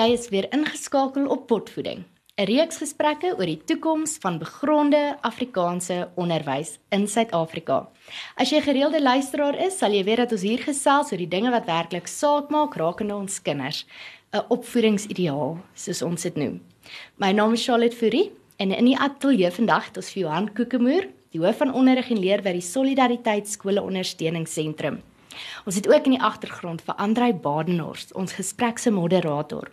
jy is weer ingeskakel op Potvoeding, 'n reeks gesprekke oor die toekoms van begronde Afrikaanse onderwys in Suid-Afrika. As jy gereelde luisteraar is, sal jy weet dat ons hier gesels oor die dinge wat werklik saak maak rakende ons kinders, 'n opvoedingsideaal soos ons dit noem. My naam is Charlotte Fourie en in die ateljee vandag het ons vir Johan Kokemoer, die hoof van onderrig en leer by die Solidariteit Skole Ondersteuningsentrum. Ons het ook in die agtergrond vir Andrei Badenhorst, ons gesprek se moderator.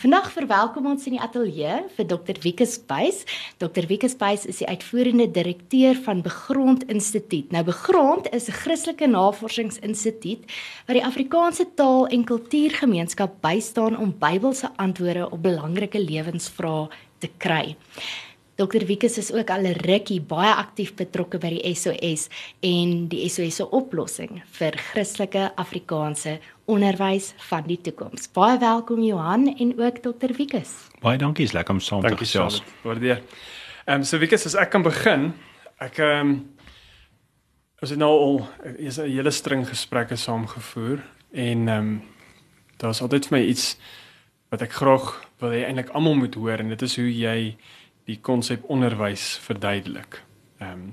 Vandag verwelkom ons in die ateljee vir Dr. Wieke Spies. Dr. Wieke Spies is die uitvoerende direkteur van Begrond Instituut. Nou Begrond is 'n Christelike navorsingsinstituut wat die Afrikaanse taal en kultuurgemeenskap bystaan om Bybelse antwoorde op belangrike lewensvrae te kry. Dr Wiekus is ook al 'n rukkie baie aktief betrokke by die SOS en die SOS se oplossing vir Christelike Afrikaanse onderwys van die toekoms. Baie welkom Johan en ook Dr Wiekus. Baie dankie, is lekker om saam te gesels. Waardeer. Ehm um, so Wiekus, as ek kan begin, ek ehm um, ons het nou al is 'n hele string gesprekke saamgevoer en ehm um, daar's altyd vir my iets wat ek graag wil hê eintlik almal moet hoor en dit is hoe jy die konsep onderwys verduidelik. Ehm um,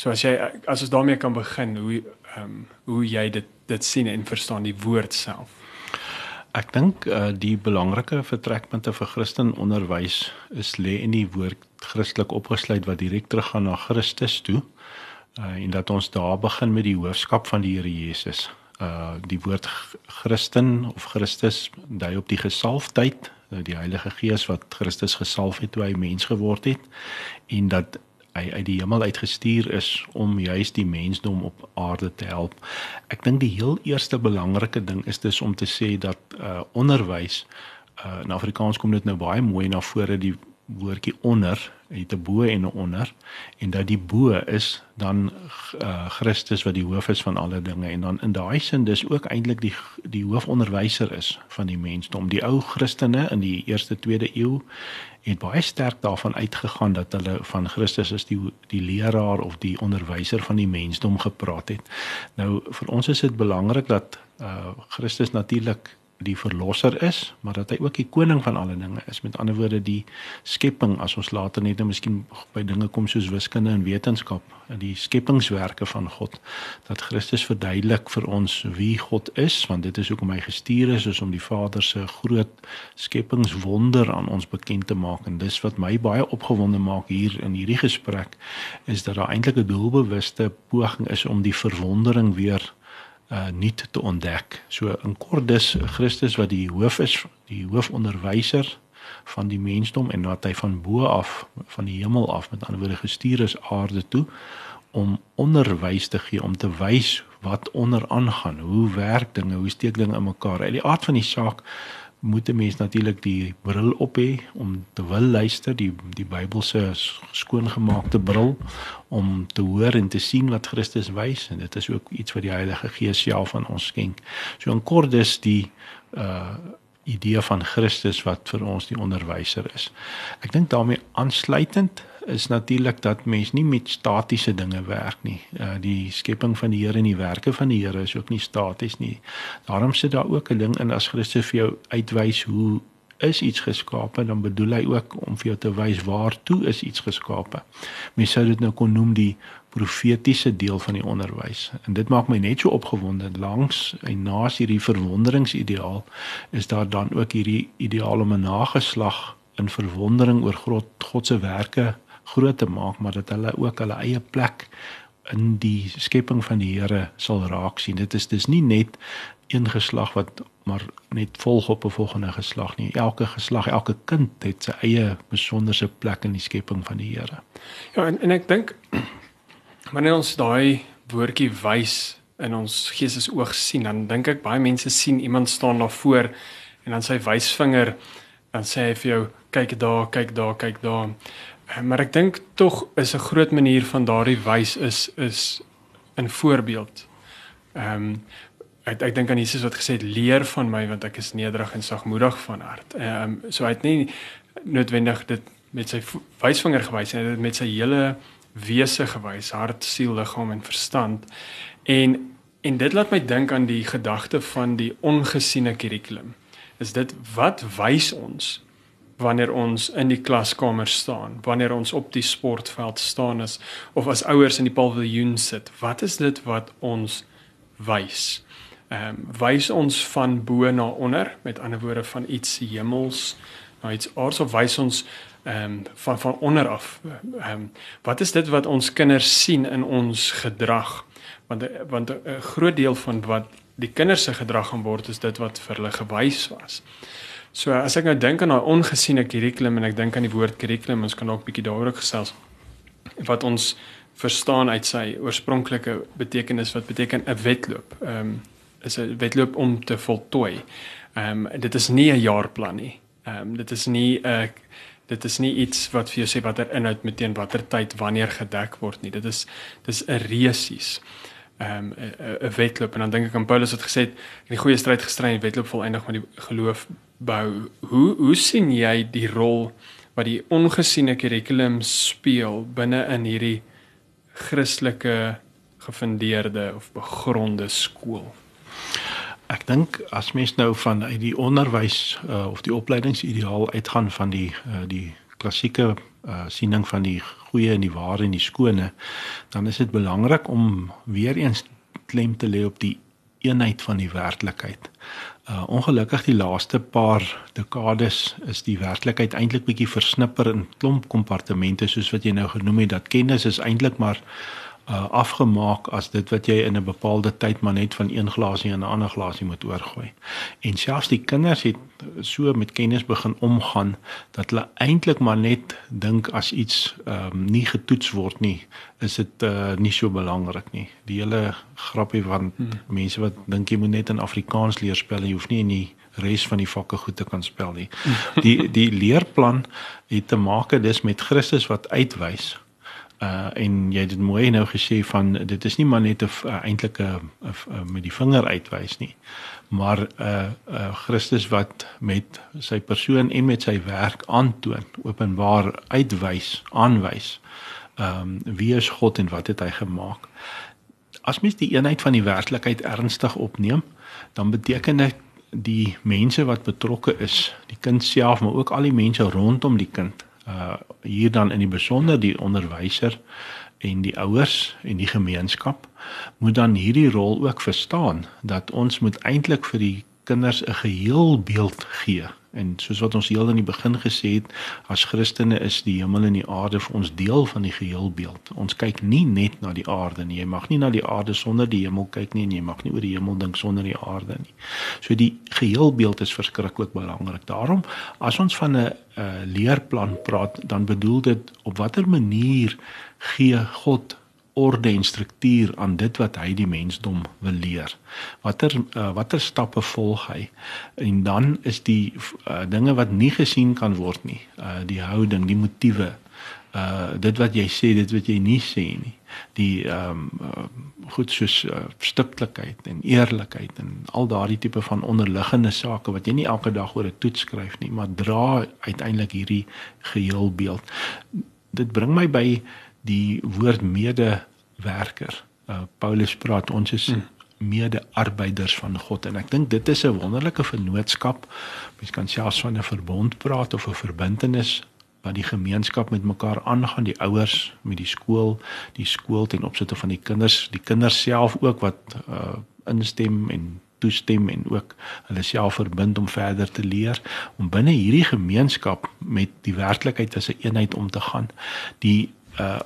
so as jy as ons daarmee kan begin hoe ehm um, hoe jy dit dit sien en verstaan die woord self. Ek dink uh, die belangrike vertrekpunte vir Christen onderwys is lê in die woord Christelik opgesluit wat direk teruggaan na Christus toe. Uh, en dat ons daar begin met die hoofskap van die Here Jesus. Uh die woord Christen of Christus dui op die gesalfdheid die Heilige Gees wat Christus gesalf het toe hy mens geword het en dat hy uit die hemel uitgestuur is om juis die mensdom op aarde te help. Ek dink die heel eerste belangrike ding is dus om te sê dat uh onderwys uh in Afrikaans kom dit nou baie mooi na vore die woordjie onder het 'n bo en 'n onder en dat die bo is dan uh, Christus wat die hoof is van alle dinge en dan in daai sin dis ook eintlik die die hoofonderwyser is van die mensdom. Die ou Christene in die eerste tweede eeu het baie sterk daarvan uitgegaan dat hulle van Christus as die die leraar of die onderwyser van die mensdom gepraat het. Nou vir ons is dit belangrik dat uh, Christus natuurlik die verlosser is, maar dat hy ook die koning van alle dinge is. Met ander woorde die skepping as ons later net nou miskien by dinge kom soos wiskunde en wetenskap, die skepingswerke van God, dat Christus verduidelik vir ons wie God is, want dit is hoekom hy gestuur is, is om die Vader se groot skepingswonder aan ons bekend te maak en dis wat my baie opgewonde maak hier in hierdie gesprek is dat daar eintlik 'n doelbewuste poging is om die verwondering weer uh nuut te ontdek. So in kort dis Christus wat die hoof is, die hoofonderwyser van die mensdom en wat hy van bo af van die hemel af met ander woorde gestuur is aarde toe om onderwys te gee om te wys wat onder aangaan, hoe werk dinge, hoe steek dinge in mekaar. Uit die aard van die saak moet 'n mens natuurlik die bril op hê om te wil luister die die Bybelse skoongemaakte bril om te hoor en te sien wat Christus wys en dit is ook iets wat die Heilige Gees self aan ons skenk. So in kort is die uh idee van Christus wat vir ons die onderwyser is. Ek dink daarmee aansluitend is natuurlik dat mens nie met statiese dinge werk nie. Uh die skepping van die Here en die werke van die Here is ook nie staties nie. Daarom sit daar ook 'n ding in as Christus vir jou uitwys hoe is iets geskape, dan bedoel hy ook om vir jou te wys waartoe is iets geskape. Mens sou dit nou kon noem die profetiese deel van die onderwys. En dit maak my net so opgewonde langs en naas hierdie verwonderingsideaal is daar dan ook hierdie ideaal om 'n nageslag in verwondering oor God God se werke groot te maak, maar dat hulle ook hulle eie plek in die skepping van die Here sal raak sien. Dit is dis nie net een geslag wat maar net volg op 'n volgende geslag nie. Elke geslag, elke kind het sy eie besonderse plek in die skepping van die Here. Ja, en en ek dink wanneer ons daai woordjie wys in ons geesesoog sien, dan dink ek baie mense sien iemand staan daar voor en dan sy wysvinger dan sê hy vir jou kyk daar, kyk daar, kyk daar. Maar ek dink tog is 'n groot manier van daardie wys is is 'n voorbeeld. Ehm um, ek ek dink aan Jesus wat gesê het leer van my want ek is nederig en sagmoedig van hart. Ehm um, so hy het nie noodwendig dit met sy wysvinger gewys nie, dit met sy hele wese gewys, hart, siel, liggaam en verstand. En en dit laat my dink aan die gedagte van die ongesiene kurrikulum is dit wat wys ons wanneer ons in die klaskamer staan, wanneer ons op die sportveld staan is of as ouers in die paviljoen sit. Wat is dit wat ons wys? Ehm um, wys ons van bo na onder, met ander woorde van iets hemels na iets aards of wys ons ehm um, van van onder af. Ehm um, wat is dit wat ons kinders sien in ons gedrag? Want want 'n groot deel van wat die kinders se gedrag gaan word is dit wat vir hulle gewys was. So as ek nou dink aan daai ongesiene kurrikulum en ek dink aan die woord kurrikulum, ons kan ook bietjie daaroor gesels wat ons verstaan uit sy oorspronklike betekenis wat beteken 'n wedloop. Ehm um, is 'n wedloop om te voltooi. Ehm um, dit is nie 'n jaarplan nie. Ehm um, dit is nie 'n dit is nie iets wat vir jou sê watter inhoud met teen watter tyd wanneer gedek word nie. Dit is dis 'n resies. Ehm um, 'n wedloop en dan dink ek aan Paulus wat gesê het die goeie stryd gestry en wedloop volëindig met die geloof bou. Hoe hoe sien jy die rol wat die ongesiene kurrikulum speel binne in hierdie Christelike gefundeerde of begronde skool? Ek dink as mens nou van uit die onderwys uh, of die opleidingsideaal uitgaan van die uh, die klassieke uh, siening van die goeie en die ware en die skone, dan is dit belangrik om weer eens klem te lê op die eenheid van die werklikheid. Uh ongelukkig die laaste paar dekades is die werklikheid eintlik bietjie versnipper in klomp kompartemente soos wat jy nou genoem het dat kennis is eintlik maar uh, afgemaak as dit wat jy in 'n bepaalde tyd maar net van een glasie in 'n ander glasie moet oorgooi. En selfs die kinders het so met kennis begin omgaan dat hulle eintlik maar net dink as iets ehm um, nie getoets word nie, is dit uh, nie so belangrik nie. Die hele grappie van hmm. mense wat dink jy moet net in Afrikaans leer spel, jy hoef nie in die res van die vakke goed te kan spel nie. Die die leerplan het te maak dis met Christus wat uitwys uh en jy het dit mooi nou gesê van dit is nie maar net 'n uh, eintlike uh, met die vinger uitwys nie maar uh, uh, Christus wat met sy persoon en met sy werk aantoon openbaar uitwys aanwys ehm um, wie is God en wat het hy gemaak as mens die eenheid van die werklikheid ernstig opneem dan beteken dit die mense wat betrokke is die kind self maar ook al die mense rondom die kind uh hier dan in die besonder die onderwyser en die ouers en die gemeenskap moet dan hierdie rol ook verstaan dat ons moet eintlik vir die kinders 'n geheel beeld gee En soos wat ons heel in die begin gesê het, as Christene is die hemel en die aarde vir ons deel van die geheelbeeld. Ons kyk nie net na die aarde nie. Jy mag nie na die aarde sonder die hemel kyk nie en jy mag nie oor die hemel dink sonder die aarde nie. So die geheelbeeld is verskriklik belangrik. Daarom as ons van 'n leerplan praat, dan bedoel dit op watter manier gee God orde en struktuur aan dit wat hy die mensdom wil leer. Watter uh, watter stappe volg hy? En dan is die uh, dinge wat nie gesien kan word nie, uh, die houding, die motiewe, uh dit wat jy sê, dit wat jy nie sê nie. Die ehm um, uh, goed soos uh, stiptelikheid en eerlikheid en al daardie tipe van onderliggende sake wat jy nie elke dag oor 'n toets skryf nie, maar dra uiteindelik hierdie geheelbeeld. Dit bring my by die woord medewerker. Uh, Paulus praat ons is hmm. mede-arbeiders van God en ek dink dit is 'n wonderlike vennootskap. Mens kan selfs van 'n verbond praat of 'n verbintenis wat die gemeenskap met mekaar aangaan, die ouers met die skool, die skool ten opsigte van die kinders, die kinders self ook wat uh, instem en toestem en ook hulle self verbind om verder te leer om binne hierdie gemeenskap met die werklikheid as 'n een eenheid om te gaan. Die uh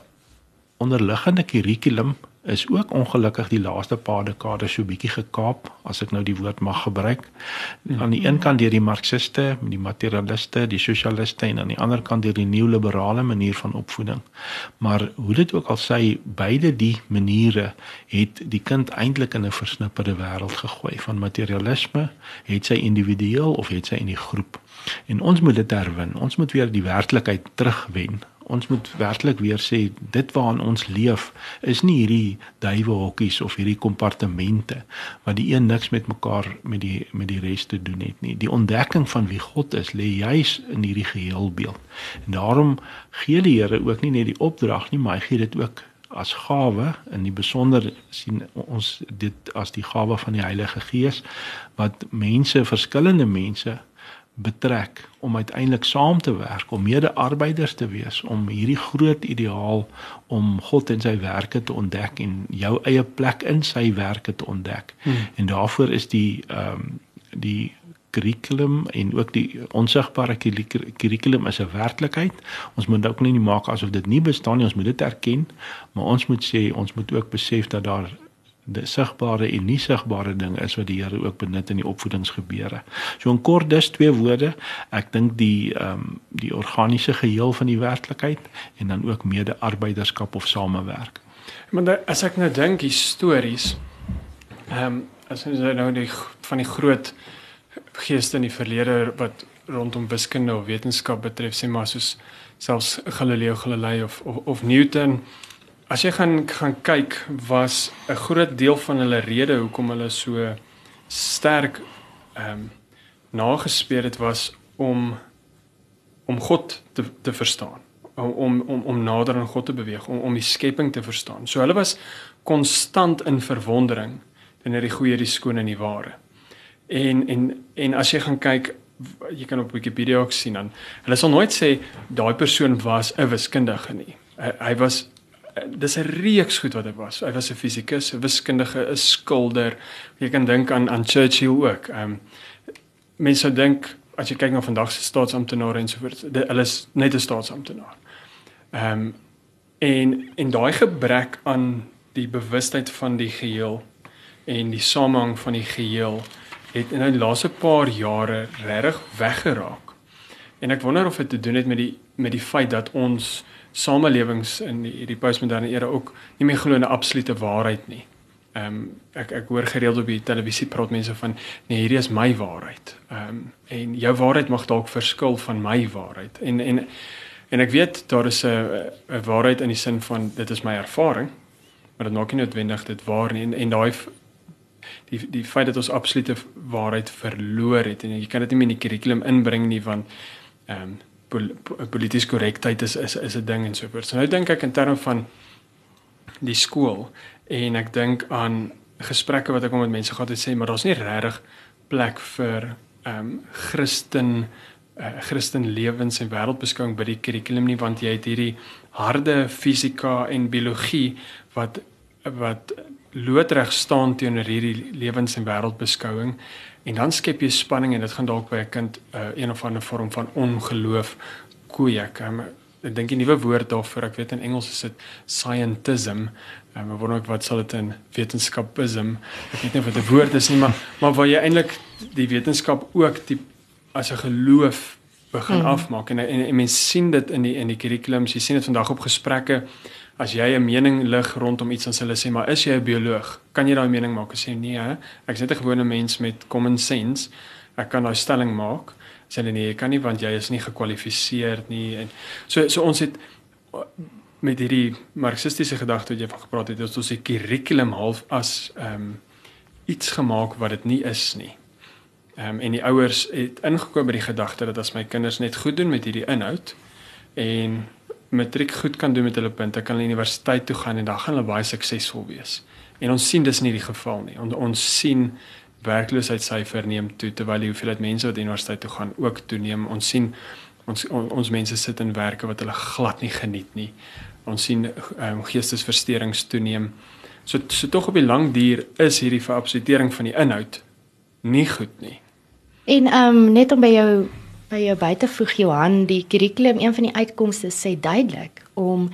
onderliggende kurrikulum is ook ongelukkig die laaste paar dekades so bietjie gekaap as ek nou die woord mag gebruik. Ja. Aan die een kant deur die marxiste, die materialiste, die sosialiste en aan die ander kant deur die nuwe-liberale manier van opvoeding. Maar hoe dit ook al sê, beide die maniere het die kind eintlik in 'n versnipperde wêreld gegooi van materialisme, het sy individueel of het sy in die groep. En ons moet dit herwin. Ons moet weer die werklikheid terugwen ons moet werklik weer sê dit waaraan ons leef is nie hierdie duiwehokkies of hierdie kompartemente wat die een niks met mekaar met die met die res te doen het nie. Die ontdekking van wie God is lê juis in hierdie geheelbeeld. En daarom gee die Here ook nie net die opdrag nie, maar hy gee dit ook as gawe in die besonder sien ons dit as die gawe van die Heilige Gees wat mense verskillende mense betrek om uiteindelik saam te werk om mede-arbeiders te wees om hierdie groot ideaal om God en sy werke te ontdek en jou eie plek in sy werke te ontdek. Hmm. En daarvoor is die ehm um, die kurrikulum en ook die onsigbare kurrikulum is 'n werklikheid. Ons moet ook nie maak asof dit nie bestaan nie. Ons moet dit erken, maar ons moet sê ons moet ook besef dat daar sigbare en nie sigbare ding is wat die Here ook benut in die opvoedingsgebeure. So in kort dis twee woorde. Ek dink die ehm um, die organiese geheel van die werklikheid en dan ook mede-arbeiderskap of samewerk. Maar as ek nou dink histories ehm um, as ons nou die van die groot geeste in die verlede wat rondom wiskunde of wetenskap betref sê maar soos selfs Galileo Galilei of of, of Newton As jy gaan gaan kyk was 'n groot deel van hulle rede hoekom hulle so sterk ehm um, nagespeur het was om om God te te verstaan om om om nader aan God te beweeg om om die skepping te verstaan. So hulle was konstant in verwondering wanneer die goeie die skoon en die ware. En en en as jy gaan kyk jy kan op Wikipedia ook sien dan hulle sal nooit sê daai persoon was 'n wiskundige nie. Hy, hy was dis 'n reeks goed wat hy was. Hy was 'n fisikus, 'n wiskundige, 'n skilder. Jy kan dink aan aan Churchill ook. Ehm um, mense sou dink as jy kyk na vandag se staatsamptenare en so voort, hulle is net 'n staatsamptenaar. Ehm um, en en daai gebrek aan die bewustheid van die geheel en die samehang van die geheel het in die laaste paar jare regtig weggeraak. En ek wonder of dit te doen het met die met die feit dat ons samelewings in hierdie postmoderne era ook nie meer glo in 'n absolute waarheid nie. Ehm um, ek ek hoor gereeld op die televisie praat mense van nee hierdie is my waarheid. Ehm um, en jou waarheid mag dalk verskil van my waarheid. En en en ek weet daar is 'n 'n waarheid in die sin van dit is my ervaring, maar dit maak nie noodwendig dit waar nie en en daai die die feit dat ons absolute waarheid verloor het en jy kan dit nie meer in die kurrikulum inbring nie want ehm um, polities korrektheid is is is 'n ding en so voort. So nou dink ek in terme van die skool en ek dink aan gesprekke wat ek met mense gehad het sê maar daar's nie regtig plek vir ehm um, Christen uh, Christen lewens en wêreldbeskouing by die kurrikulum nie want jy het hierdie harde fisika en biologie wat wat loodreg staan teenoor hierdie lewens en wêreldbeskouing En dan skep jy spanning en dit gaan dalk by 'n kind uh, een of ander vorm van ongeloof kweek. Um, ek dink 'n nuwe woord daarvoor, ek weet in Engels is dit scientism. Um, maar wonder ek wat sal dit in wetenskapism? Ek weet nie of dit 'n woord is nie, maar maar waar jy eintlik die wetenskap ook die as 'n geloof begin mm. afmaak en, en en mense sien dit in die in die kurrikulums, jy sien dit vandag op gesprekke as jy 'n mening lig rondom iets dan hulle sê maar is jy 'n bioloog? Kan jy daai mening maak? Ek sê nee, ek is net 'n gewone mens met common sense. Ek kan daai stelling maak. Sê hulle nee, jy kan nie want jy is nie gekwalifiseer nie en so so ons het met hierdie marxistiese gedagte wat jy van gepraat het, ons die kurrikulum half as ehm um, iets gemaak wat dit nie is nie. Ehm um, en die ouers het ingekom by die gedagte dat as my kinders net goed doen met hierdie inhoud en matriek goed kan doen met hulle punte, kan hulle universiteit toe gaan en dan gaan hulle baie suksesvol wees. En ons sien dis nie die geval nie. Ons ons sien werkloosheidssyfer neem toe terwyl die hoeveelheid mense wat universiteit toe gaan ook toeneem. Ons sien ons on, ons mense sit in werke wat hulle glad nie geniet nie. Ons sien um, geestesversteurings toeneem. So so tog op die lang duur is hierdie verabsolutering van die inhoud nie goed nie. En ehm um, net om by jou by jou buitevoeg Johan die kurrikulum een van die uitkomste sê duidelik om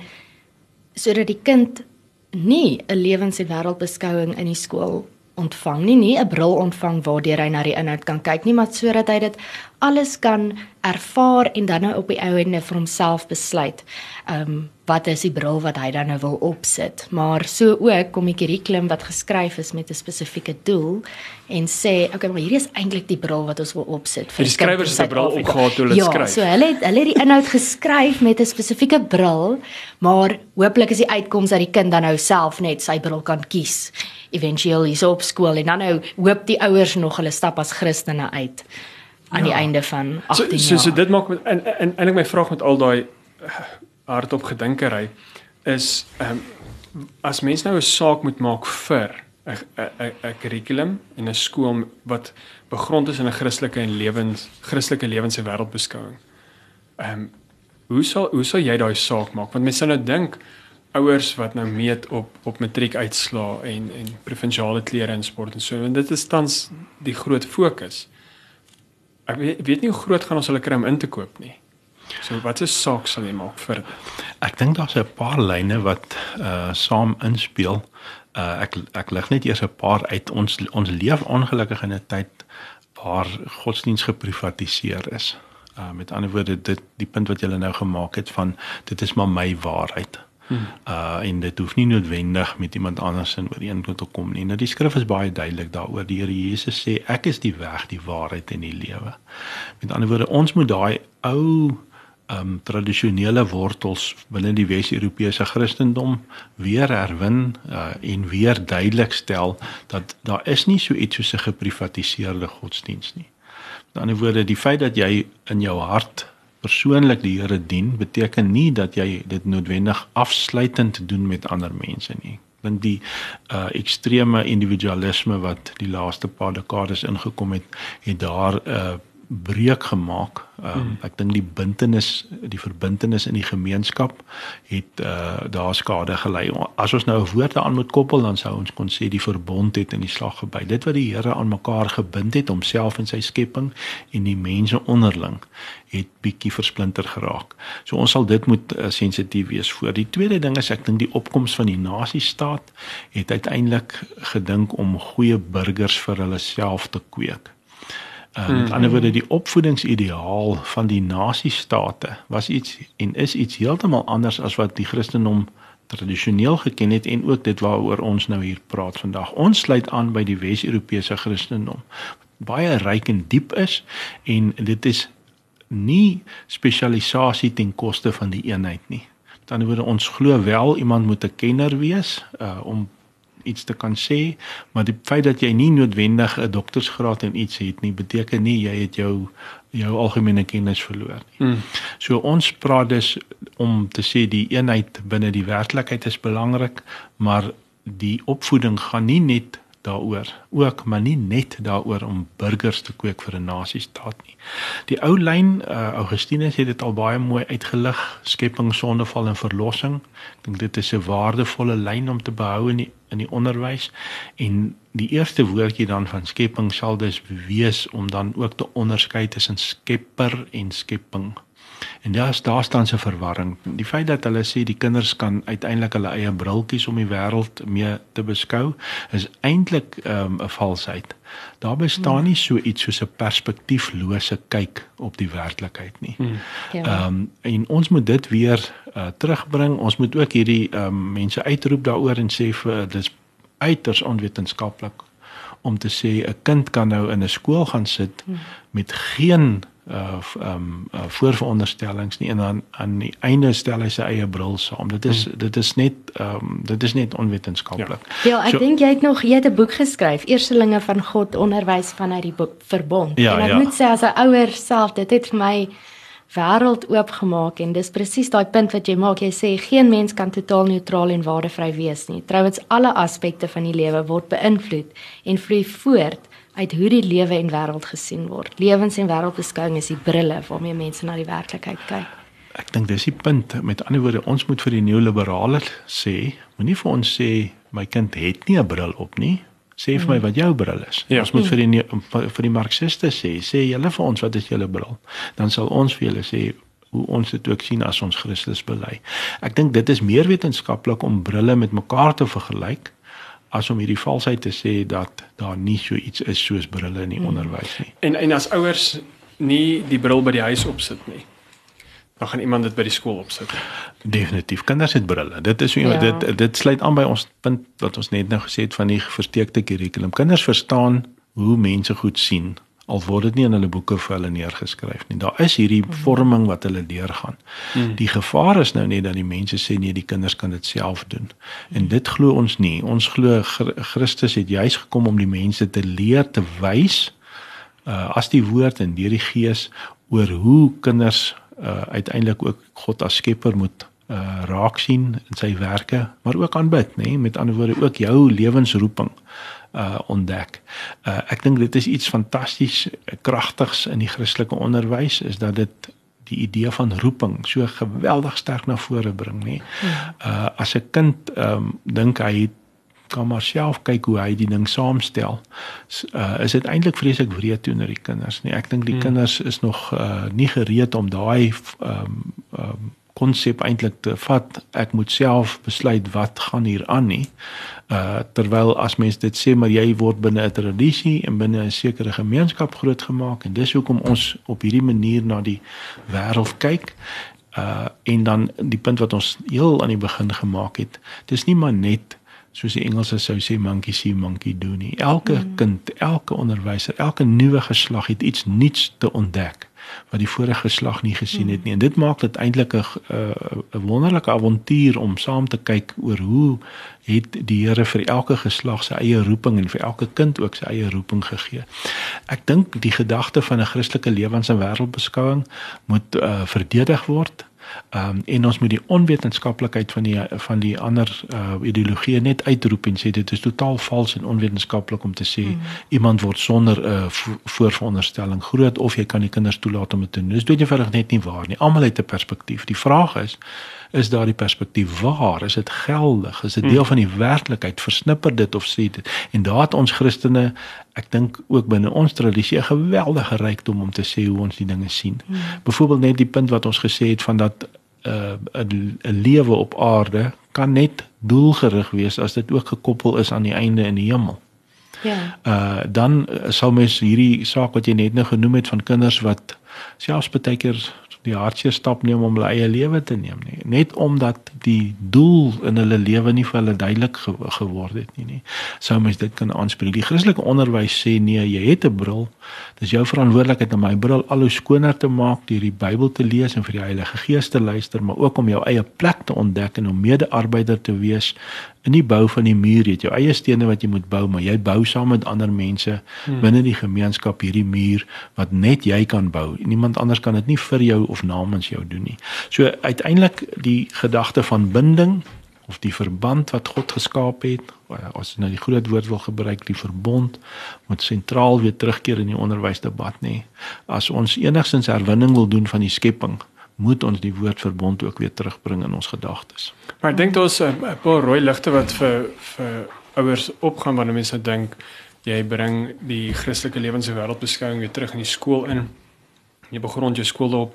sodat die kind nie 'n lewens- en wêreldbeskouing in die skool ontvang nie, nie 'n bril ontvang waardeur hy na die inhoud kan kyk nie, maar sodat hy dit alles kan ervaar en dan nou op die ou ende vir homself besluit. Ehm um, wat is die bril wat hy dan nou wil opsit? Maar so ook kom die kurrikulum wat geskryf is met 'n spesifieke doel en sê, okay, maar hierdie is eintlik die bril wat ons wil opsit vir die skrywers se bril opgehaal toe hulle ja, skryf. Ja, so hulle het hulle het die inhoud geskryf met 'n spesifieke bril, maar hooplik is die uitkoms dat die kind dan nou self net sy bril kan kies éventueel hier op skool en dan nou hoop die ouers nog hulle stap as Christene uit aan ja. die einde van 18 jaar. So so, so dit maak met en eintlik my vraag met al daai hardop gedinkery is ehm um, as mens nou 'n saak moet maak vir 'n 'n 'n kurrikulum en 'n skool wat begrond is in 'n Christelike en lewens Christelike lewens en wêreldbeskouing. Ehm um, hoe sal hoe sal jy daai saak maak? Want mense sou nou dink ouers wat nou meet op op matriek uitslaa en en provinsiale klere in sport en so en dit is tans die groot fokus. Ek weet, weet nie hoe groot gaan ons hulle kry om in te koop nie. So wat is saak sal jy maak vir dit? Ek dink daar's 'n paar lyne wat uh saam inspel. Uh ek ek lig net eers 'n paar uit. Ons ons leef ongelukkig in 'n tyd waar godsdiens geprivatiseer is. Uh met ander woorde dit die punt wat jy nou gemaak het van dit is maar my waarheid. Hmm. Uh en dit hoef nie noodwendig met iemand anders in ooreenkom te kom nie. Nou die skrif is baie duidelik daaroor. Die Here Jesus sê ek is die weg, die waarheid en die lewe. Met ander woorde ons moet daai ou um tradisionele wortels binne die Wes-Europese Christendom weer herwin uh, en weer duidelik stel dat daar is nie so iets soos 'n geprivatiseerde godsdiens nie. Met ander woorde, die feit dat jy in jou hart persoonlik die Here dien, beteken nie dat jy dit noodwendig afsluitend doen met ander mense nie. Want die uh ekstreme individualisme wat die laaste paar dekades ingekom het, het daar uh breek gemaak. Um, hmm. Ek dink die bintenis, die verbintenis in die gemeenskap het uh daar skade gelei. As ons nou 'n woord daaraan moet koppel, dan sou ons kon sê die verbond het in die slag gebly. Dit wat die Here aan mekaar gebind het homself en sy skepping en die mense onderling het bietjie versplinter geraak. So ons sal dit moet uh, sensitief wees voor. Die tweede ding is ek dink die opkoms van die nasiestaat het uiteindelik gedink om goeie burgers vir hulle self te kweek. Uh, met mm. ander woorde die opvoedingsideaal van die nasiestate was iets en is iets heeltemal anders as wat die Christendom tradisioneel geken het en ook dit waaroor ons nou hier praat vandag. Ons sluit aan by die Wes-Europese Christendom. Baie ryk en diep is en dit is nie spesialisasie ten koste van die eenheid nie. Met ander woorde ons glo wel iemand moet 'n kenner wees uh, om iets te kan sê, maar die feit dat jy nie noodwendig 'n doktorsgraad en iets het nie, beteken nie jy het jou jou algemene kennis verloor nie. Hmm. So ons praat dus om te sê die eenheid binne die werklikheid is belangrik, maar die opvoeding gaan nie net daaroor ook maar nie net daaroor om burgers te kweek vir 'n nasiestaat nie. Die ou lyn uh, Augustinus het dit al baie mooi uitgelig, skepping, sondeval en verlossing. Ek dink dit is 'n waardevolle lyn om te behou in die in die onderwys en die eerste woordjie dan van skepping sal dus wees om dan ook te onderskei tussen skepper en skepping. En daar's daar staan se verwarring. Die feit dat hulle sê die kinders kan uiteindelik hulle eie briltjies om die wêreld mee te beskou, is eintlik ehm, 'n um, valsheid. Daar bestaan nie so iets soos 'n perspektieflose kyk op die werklikheid nie. Hmm. Ja. Ehm um, en ons moet dit weer uh, terugbring. Ons moet ook hierdie um, mense uitroep daaroor en sê vir dis uiters onwetenskaplik om te sê 'n kind kan nou in 'n skool gaan sit hmm. met geen uh um, uh, voorveronderstellings nie en dan aan die einde stel hy sy eie bril saam. Dit is hmm. dit is net um, dit is net onwetenskaplik. Ja, ja ek so, dink jy het nog jy het 'n boek geskryf, Eerstelinge van God onderwys vanuit die boek verbond. Ja, en ek ja. moet sê as 'n ouer self, dit het vir my wêreld oopgemaak en dis presies daai punt wat jy maak. Jy sê geen mens kan totaal neutraal en waardevry wees nie. Trouwens alle aspekte van die lewe word beïnvloed en vloei voort uit hoe die lewe en wêreld gesien word. Lewens en wêreldbeskouing is die brille waarmee mense na die werklikheid kyk. Ek dink dis die punt. Met ander woorde, ons moet vir die neoliberale sê, moenie vir ons sê my kind het nie 'n bril op nie. Sê vir my mm. wat jou bril is. Ja. Ons moet vir die vir die marxiste sê, sê julle vir ons wat is julle bril? Dan sal ons vir julle sê hoe ons dit ook sien as ons Christus bely. Ek dink dit is meer wetenskaplik om brille met mekaar te vergelyk as om hierdie valsheid te sê dat daar nie so iets is soos brille in die hmm. onderwys nie. En en as ouers nie die bril by die huis opsit nie, dan gaan iemand dit by die skool opsit. Definitief. Kinders het brille. Dit is ja. dit dit sluit aan by ons punt wat ons net nou gesê het van die versteekte kurrikulum. Kinders verstaan hoe mense goed sien al word dit nie in hulle boeke vir hulle neergeskryf nie. Daar is hierdie mhm. vorming wat hulle deurgaan. Hmm. Die gevaar is nou net dat die mense sê nee, die kinders kan dit self doen. En dit glo ons nie. Ons glo Christus het juis gekom om die mense te leer te wys uh as die woord en deur die gees oor hoe kinders uh uiteindelik ook God as skepper moet uh raak sien in sy werke, maar ook aanbid, nê, nee? met ander woorde ook jou lewensroeping uh ontdek. Uh ek dink dit is iets fantasties kragtigs in die Christelike onderwys is dat dit die idee van roeping so geweldig sterk na vore bring, nê. Uh as 'n kind ehm um, dink hy kan maar self kyk hoe hy die ding saamstel. Uh is dit eintlik vreeslik wreed teenoor die kinders, nê. Ek dink die hmm. kinders is nog uh nie gereed om daai ehm um, ehm um, konsep eintlik te vat. Ek moet self besluit wat gaan hier aan nie. Uh terwyl as mens dit sê maar jy word binne 'n tradisie en binne 'n sekere gemeenskap grootgemaak en dis hoekom ons op hierdie manier na die wêreld kyk. Uh en dan die punt wat ons heel aan die begin gemaak het. Dis nie maar net soos die Engelse sou sê monkey see monkey do nie. Elke mm. kind, elke onderwyser, elke nuwe geslag het iets nuuts te ontdek wat die vorige geslag nie gesien het nie. En dit maak dit eintlik 'n 'n wonderlike avontuur om saam te kyk oor hoe het die Here vir elke geslag sy eie roeping en vir elke kind ook sy eie roeping gegee. Ek dink die gedagte van 'n Christelike lewens- en wêreldbeskouing moet uh, verdedig word Ehm um, en ons moet die onwetenskaplikheid van die van die ander uh ideologieë net uitroep en sê dit is totaal vals en onwetenskaplik om te sê mm. iemand word sonder 'n uh, voorveronderstelling groot of jy kan die kinders toelaat om dit te doen. Dis doodjevoudig net nie waar nie. Almal het 'n perspektief. Die vraag is is daardie perspektief waar? Is dit geldig? Is dit deel hmm. van die werklikheid? Versnipper dit of sê dit? En daar het ons Christene, ek dink ook binne ons tradisie 'n geweldige rykdom om te sê hoe ons die dinge sien. Hmm. Byvoorbeeld net die punt wat ons gesê het van dat uh, 'n 'n lewe op aarde kan net doelgerig wees as dit ook gekoppel is aan die einde in die hemel. Ja. Uh dan sal mens hierdie saak wat jy net nou genoem het van kinders wat selfs baie keer die hartseer stap neem om hulle eie lewe te neem nie. Net omdat die doel in hulle lewe nie vir hulle duidelik ge geword het nie nie. Sou mens dit kan aanspreek die Christelike onderwys sê nee jy het 'n bril. Dis jou verantwoordelikheid om my bril al hoe skoner te maak deur die Bybel te lees en vir die Heilige Gees te luister maar ook om jou eie plek te ontdek en om mede-arbeider te wees in die bou van die muur jy het jou eie stene wat jy moet bou maar jy bou saam met ander mense hmm. binne die gemeenskap hierdie muur wat net jy kan bou. Niemand anders kan dit nie vir jou of namens jou doen nie. So uiteindelik die gedagte van binding of die verband wat God geskaap het as jy nou die groot woord wil gebruik die verbond moet sentraal weer terugkeer in die onderwysdebat nê as ons enigstens herwinning wil doen van die skepping moet ons die woord verbond ook weer terugbring in ons gedagtes. Maar ek dink daar's 'n paar rooi ligte wat vir vir ouers opgaan wanneer mense dink jy bring die Christelike lewens en wêreldbeskouing weer terug in die skool in. Jy begrond jou skool op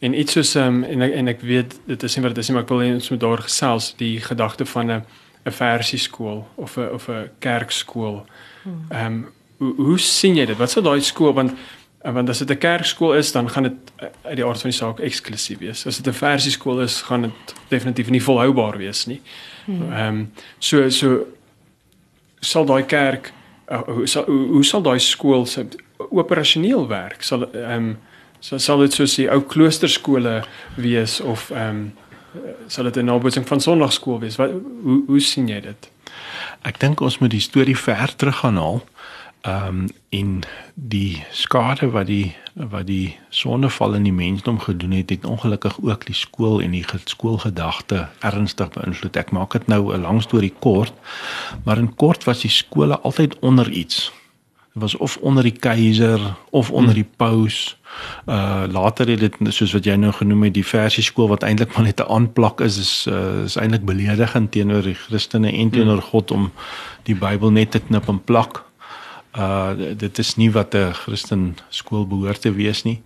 en iets soos um, en ek, en ek weet dit is nie wat dit is nie maar ek wil ons moet daar gesels die gedagte van 'n 'n versieskool of 'n of 'n kerkskool. Hmm. Ehm um, hoe, hoe sien jy dit? Wat sou daai skool want want as dit 'n kerkskool is, dan gaan dit uit die aard van die saak eksklusief wees. As dit 'n versieskool is, gaan dit definitief nie volhoubaar wees nie. Hmm. Ehm um, so so sal daai kerk uh, hoe sal hoe, hoe sal daai skool se operasioneel werk? Sal ehm um, so sal dit soos die ou kloosterskole wees of ehm um, sal dit 'n nabootsing van sonnaarskool wees? Wat hoe hoe sien jy dit? Ek dink ons moet die storie ver terug gaan haal ehm um, in die skade wat die wat die sonneval in die mensdom gedoen het, het ongelukkig ook die skool en die skoolgedagte ernstig beïnvloed. Ek maak dit nou 'n lang storie kort, maar in kort was die skole altyd onder iets. Dit was of onder die keiser of onder die paus. Uh later het dit soos wat jy nou genoem het die versie skool wat eintlik maar net 'n aanplak is is uh, is eintlik beledigend teenoor die Christene en teenoor God om die Bybel net te knip en plak uh dit is nie wat 'n Christen skool behoort te wees nie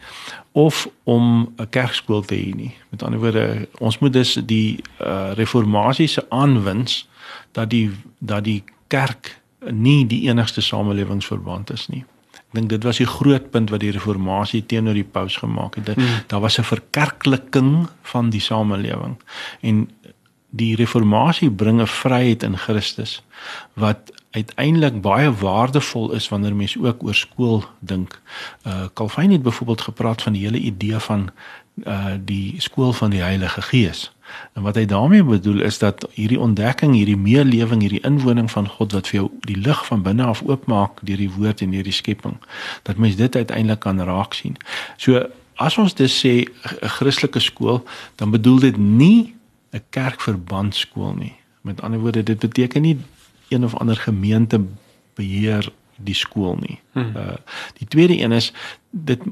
of om 'n kerkskool te hê nie. Met ander woorde, ons moet dus die uh reformatie se aanwins dat die dat die kerk nie die enigste samelewingsverband is nie. Ek dink dit was die groot punt wat die reformatie teenoor die paus gemaak het. Hmm. Daar was 'n verkerkliking van die samelewing en die reformatie bring 'n vryheid in Christus wat uiteindelik baie waardevol is wanneer mens ook oor skool dink. Uh Calvin het byvoorbeeld gepraat van die hele idee van uh die skool van die Heilige Gees. En wat hy daarmee bedoel is dat hierdie ontdekking, hierdie meelewing, hierdie inwoning van God wat vir jou die lig van binne af oopmaak deur die woord en deur die skepping, dat mens dit uiteindelik kan raak sien. So as ons dis sê 'n Christelike skool, dan bedoel dit nie 'n kerkverbandskool nie. Met ander woorde, dit beteken nie een of ander gemeente beheer die skool nie. Hmm. Uh die tweede een is dit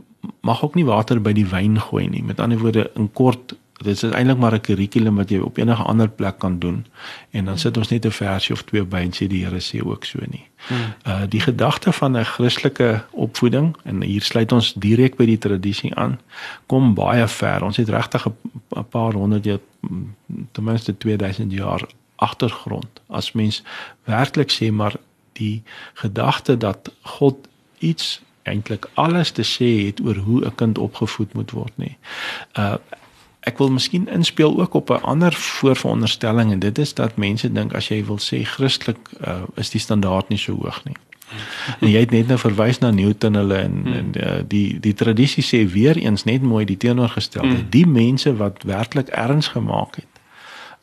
mag ook nie water by die wyn gooi nie. Met ander woorde, in kort dit is eintlik maar 'n kurrikulum wat jy op enige ander plek kan doen en dan sit ons net 'n versie of twee by en sê die Here sê ook so nie. Hmm. Uh die gedagte van 'n Christelike opvoeding en hier sluit ons direk by die tradisie aan kom baie ver. Ons het regtig 'n paar honderd jaar ten minste 2000 jaar agtergrond. As mens werklik sê maar die gedagte dat God iets eintlik alles te sê het oor hoe 'n kind opgevoed moet word nie. Uh ek wil miskien inspel ook op 'n ander voorveronderstelling en dit is dat mense dink as jy wil sê Christelik uh, is die standaard nie so hoog nie. En jy het net nou verwys na Newton hulle en, hmm. en uh, die die tradisie sê weer eens net mooi die teenoorgestelde. Hmm. Die mense wat werklik erns gemaak het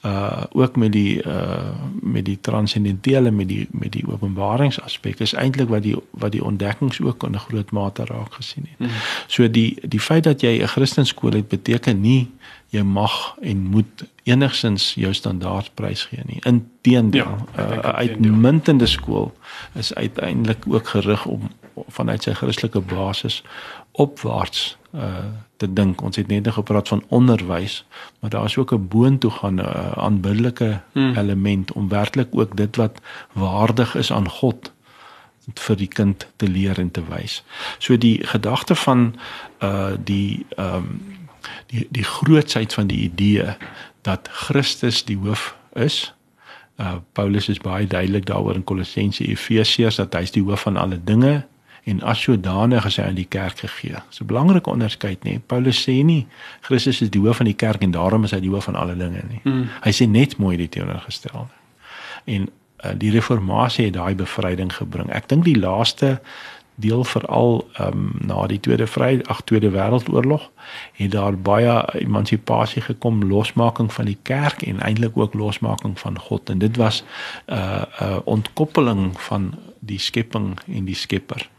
uh ook met die uh met die transcendentele met die met die openbaringsaspek is eintlik wat die wat die ontdekkings ook in 'n groot mate raak gesien het. Mm. So die die feit dat jy 'n Christenskool het beteken nie jy mag en moet enigsins jou standaard prys gee nie. Inteendeel, ja, 'n uh, uitmuntende skool is uiteindelik ook gerig om vanuit sy Christelike basis opwaarts uh te dink. Ons het net nog gepraat van onderwys, maar daar is ook 'n boontoe gaan 'n uh, aanbiddelike hmm. element om werklik ook dit wat waardig is aan God vir die kind te leer en te wys. So die gedagte van uh die ehm um, die die grootsheid van die idee dat Christus die hoof is. Uh Paulus is baie duidelik daaroor in Kolossense Efesiërs dat hy is die hoof van alle dinge en as sodanig is hy aan die kerk gegee. Dis 'n belangrike onderskeid nê. Paulus sê nie Christus is die hoof van die kerk en daarom is hy die hoof van alle dinge nie. Mm. Hy sê net mooi die teenoorgestelde. En uh, die reformatie het daai bevryding gebring. Ek dink die laaste deel veral um, na die tweede vry ag tweede wêreldoorlog het daar baie emansipasie gekom losmaking van die kerk en eintlik ook losmaking van God en dit was 'n uh, 'n uh, ontkoppeling van die skepping en die skepper.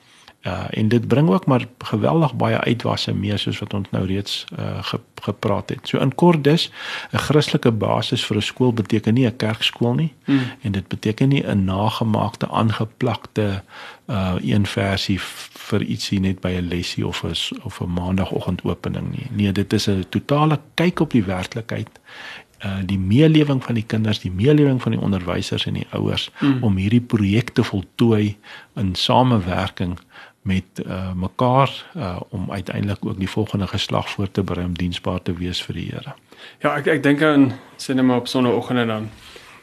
Uh en dit bring ook maar geweldig baie uitwasse mee soos wat ons nou reeds uh ge, gepraat het. So in kort dus 'n Christelike basis vir 'n skool beteken nie 'n kerkskool nie hmm. en dit beteken nie 'n nagemaakte aangeplakte uh een versie vir ietsie net by 'n lesie of 'n of 'n maandagoogendopening nie. Nee, dit is 'n totale kyk op die werklikheid uh die meelewing van die kinders, die meelewing van die onderwysers en die ouers hmm. om hierdie projekte voltooi in samewerking met uh, mekaar uh, om uiteindelik ook die volgende geslag voor te berei om diensbaar te wees vir die Here. Ja, ek ek dink aan sinema op sonoggendene dan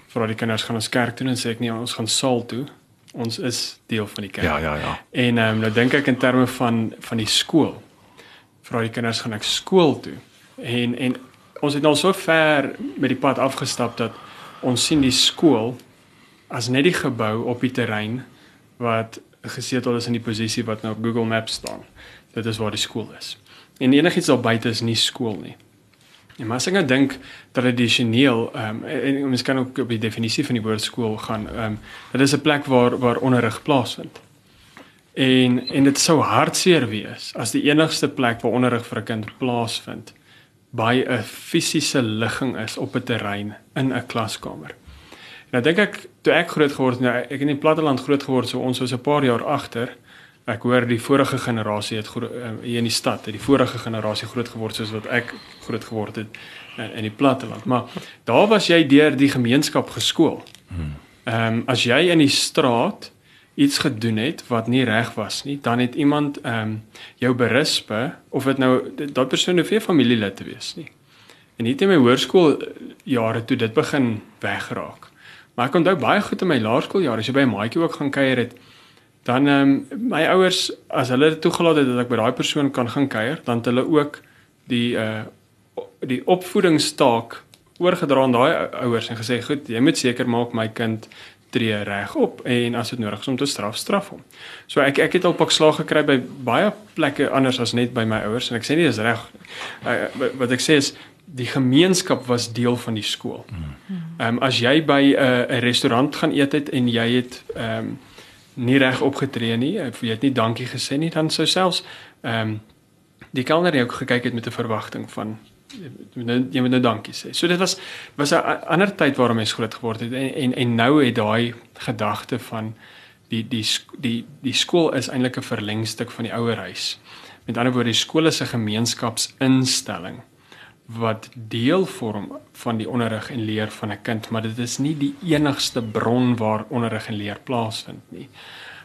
vir al die kinders gaan ons kerk toe en sê ek nie ons gaan saal toe. Ons is deel van die kerk. Ja, ja, ja. En um, nou dink ek in terme van van die skool. Vir al die kinders gaan ek skool toe. En en ons het nou so ver met die pad afgestap dat ons sien die skool as net die gebou op die terrein wat gesetel is in die posisie wat nou op Google Maps staan. Dit is waar die skool is. En enigiets daar buite is nie skool nie. En maar as ek nou dink tradisioneel, ehm um, en ons kan ook op die definisie van die woord skool gaan, ehm um, dit is 'n plek waar waar onderrig plaasvind. En en dit sou hartseer wees as die enigste plek waar onderrig vir 'n kind plaasvind by 'n fisiese ligging is op 'n terrein in 'n klaskamer. Nou dink ek toe ek groot geword het, nou ek in die platteland groot geword, so ons was 'n paar jaar agter. Ek hoor die vorige generasie het uh, hier in die stad, het die vorige generasie groot geword soos wat ek groot geword het in, in die platteland. Maar daar was jy deur die gemeenskap geskool. Hmm. Ehm um, as jy in die straat iets gedoen het wat nie reg was nie, dan het iemand ehm um, jou berispe of dit nou daai persoon hoef nie familielid te wees nie. En hier in my hoërskool jare toe dit begin wegraak. Maar ek onthou baie goed in my laerskooljare, as jy by 'n maatjie ook gaan kuier het, dan ehm um, my ouers as hulle dit toegelaat het dat ek by daai persoon kan gaan kuier, dan het hulle ook die uh die opvoedingstaak oorgedra aan daai ouers en gesê, "Goed, jy moet seker maak my kind tree reg op en as dit nodig is om te straf, straf hom." So ek ek het al pak slag gekry by baie plekke anders as net by my ouers en ek sê nie dis reg. Uh, wat ek sê is die gemeenskap was deel van die skool. Ehm um, as jy by 'n uh, restaurant gaan eet het en jy het ehm um, nie reg opgetree nie, jy het nie dankie gesê nie, dan sou selfs ehm um, die kelner jou gekyk het met 'n verwagting van jy moet nou, nou dankie sê. So dit was was 'n ander tyd waarom mens groot geword het en en, en nou het daai gedagte van die die die die skool is eintlik 'n verlengstuk van die ouerhuis. Met ander woorde, die skool is 'n gemeenskapsinstelling wat deel vorm van die onderrig en leer van 'n kind, maar dit is nie die enigste bron waar onderrig en leer plaasvind nie.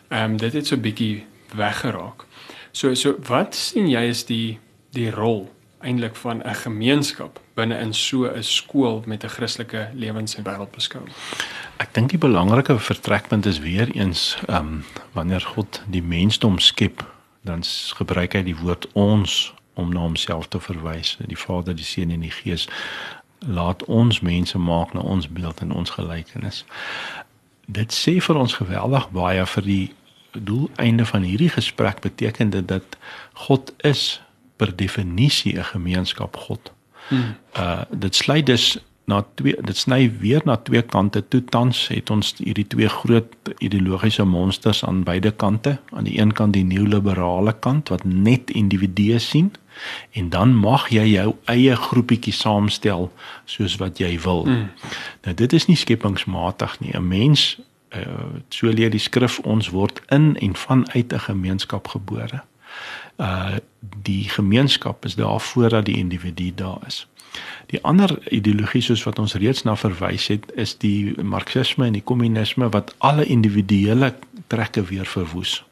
Ehm um, dit het so 'n bietjie weggeraak. So so wat sien jy is die die rol eintlik van 'n gemeenskap binne in so 'n skool met 'n Christelike lewens- en wêreldbeskouing? Ek dink die belangrike vertrekpunt is weer eens ehm um, wanneer God die mensdom skep, dan gebruik hy die woord ons om na homself te verwys. Die Vader, die Seun en die Gees laat ons mense maak na ons beeld en ons gelykenis. Dit sê vir ons geweldig baie vir die doeleinde van hierdie gesprek beteken dit dat God is per definisie 'n gemeenskap God. Hmm. Uh dit sluit dus na twee dit sny weer na twee kante toe tans het ons hierdie twee groot ideologiese monsters aan beide kante aan die een kant die neoliberale kant wat net individue sien en dan mag jy jou eie groepietjie saamstel soos wat jy wil. Hmm. Nou dit is nie skepingsmatig nie. 'n Mens uh, so leer die skrif ons word in en vanuit 'n gemeenskap gebore. Uh die gemeenskap is daar voordat die individu daar is. Die ander ideologie soos wat ons reeds na verwys het, is die marxisme en die kommunisme wat alle individuele trekke weer verwoes.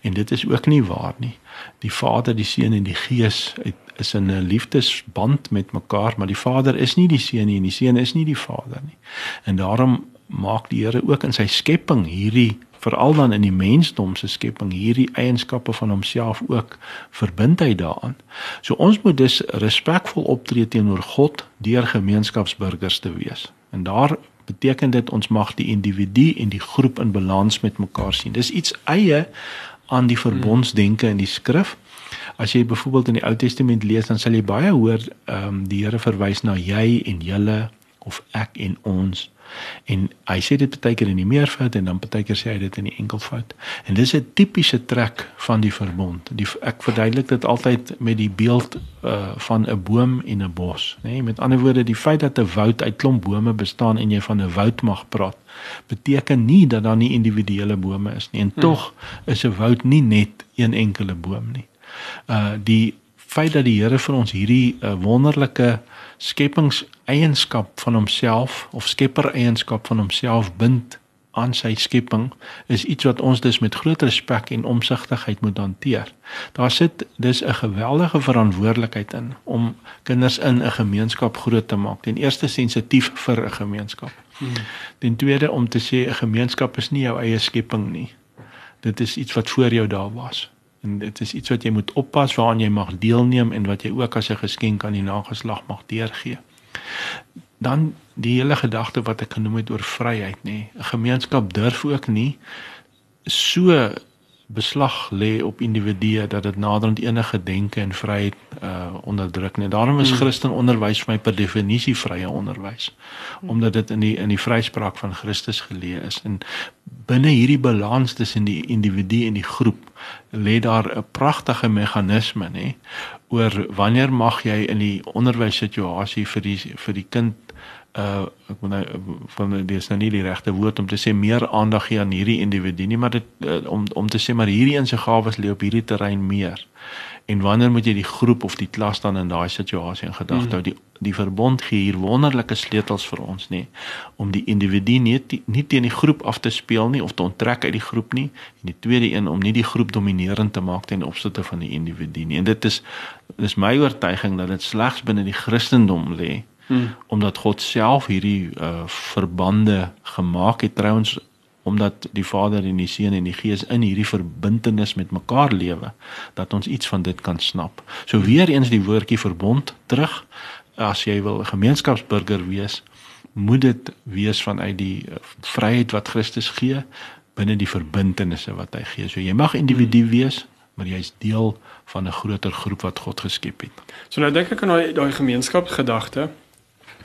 En dit is ook nie waar nie. Die Vader, die Seun en die Gees het, is in 'n liefdesband met mekaar, maar die Vader is nie die Seun nie en die Seun is nie die Vader nie. En daarom maak die Here ook in sy skepping hierdie veral dan in die mensdom se skepping hierdie eienskappe van homself ook verbind hy daaraan. So ons moet dus respekvol optree teenoor God deur gemeenskapsburgers te wees. En daar beteken dit ons mag die individu en die groep in balans met mekaar sien. Dis iets eie aan die verbondsdenke in die skrif. As jy byvoorbeeld in die Ou Testament lees, dan sal jy baie hoor ehm um, die Here verwys na jy en julle of ek en ons. En hy sê dit baie keer in die meervoud en dan baie keer sê hy dit in die enkelvoud. En dis 'n tipiese trek van die verbond. Die ek verduidelik dit altyd met die beeld uh van 'n boom en 'n bos, nê? Nee, met ander woorde, die feit dat 'n woud uit klomp bome bestaan en jy van 'n woud mag praat, beteken nie dat daar nie individuele bome is nie. En hmm. tog is 'n woud nie net een enkele boom nie. Uh die feit dat die Here vir ons hierdie uh, wonderlike skepingseienskap van homself of skeppereienskap van homself bind aan sy skepping is iets wat ons dus met groot respek en omsigtigheid moet hanteer. Daar sit dus 'n geweldige verantwoordelikheid in om kinders in 'n gemeenskap groot te maak. Ten eerste sensitief vir 'n gemeenskap. Hmm. Ten tweede om te sê 'n gemeenskap is nie jou eie skepping nie. Dit is iets wat voor jou daar was en dit is iets wat jy moet oppas waaraan jy mag deelneem en wat jy ook as 'n geskenk aan die nageslag mag deurgee. Dan die hele gedagte wat ek genoem het oor vryheid nê. 'n Gemeenskap durf ook nie so beslag lê op individue dat dit naderhand enige denke en vryheid uh onderdruk nie. Daarom is hmm. Christen onderwys vir my per definisie vrye onderwys omdat dit in die in die vryspraak van Christus geleë is. En binne hierdie balans tussen die individu en die groep lê daar 'n pragtige meganisme nê oor wanneer mag jy in die onderwyssituasie vir die vir die kind uh ek moet nou van dis nou nie die regte woord om te sê meer aandag gee aan hierdie individu nie maar dit uh, om om te sê maar hierdie een se gawes lê op hierdie terrein meer. En wanneer moet jy die groep of die klas dan in daai situasie in gedagte hou? Mm. Die die verbond gee hier wonderlike sleutels vir ons nê om die individu nie nie teen die groep af te speel nie of te onttrek uit die groep nie en die tweede een om nie die groep dominerend te maak ten opsigte van die individu nie. En dit is dis my oortuiging dat dit slegs binne die Christendom lê hmm. omdat God self hierdie uh, verbande gemaak het trouens omdat die Vader en die Seun en die Gees in hierdie verbintenis met mekaar lewe dat ons iets van dit kan snap. So weer eens die woordjie verbond terug as jy wil 'n gemeenskapsburger wees, moet dit wees vanuit die uh, vryheid wat Christus gee binne die verbintenisse wat hy gee. So jy mag individu hmm. wees, maar jy's deel van 'n groter groep wat God geskep het. So nou dink ek aan daai daai gemeenskapsgedagte.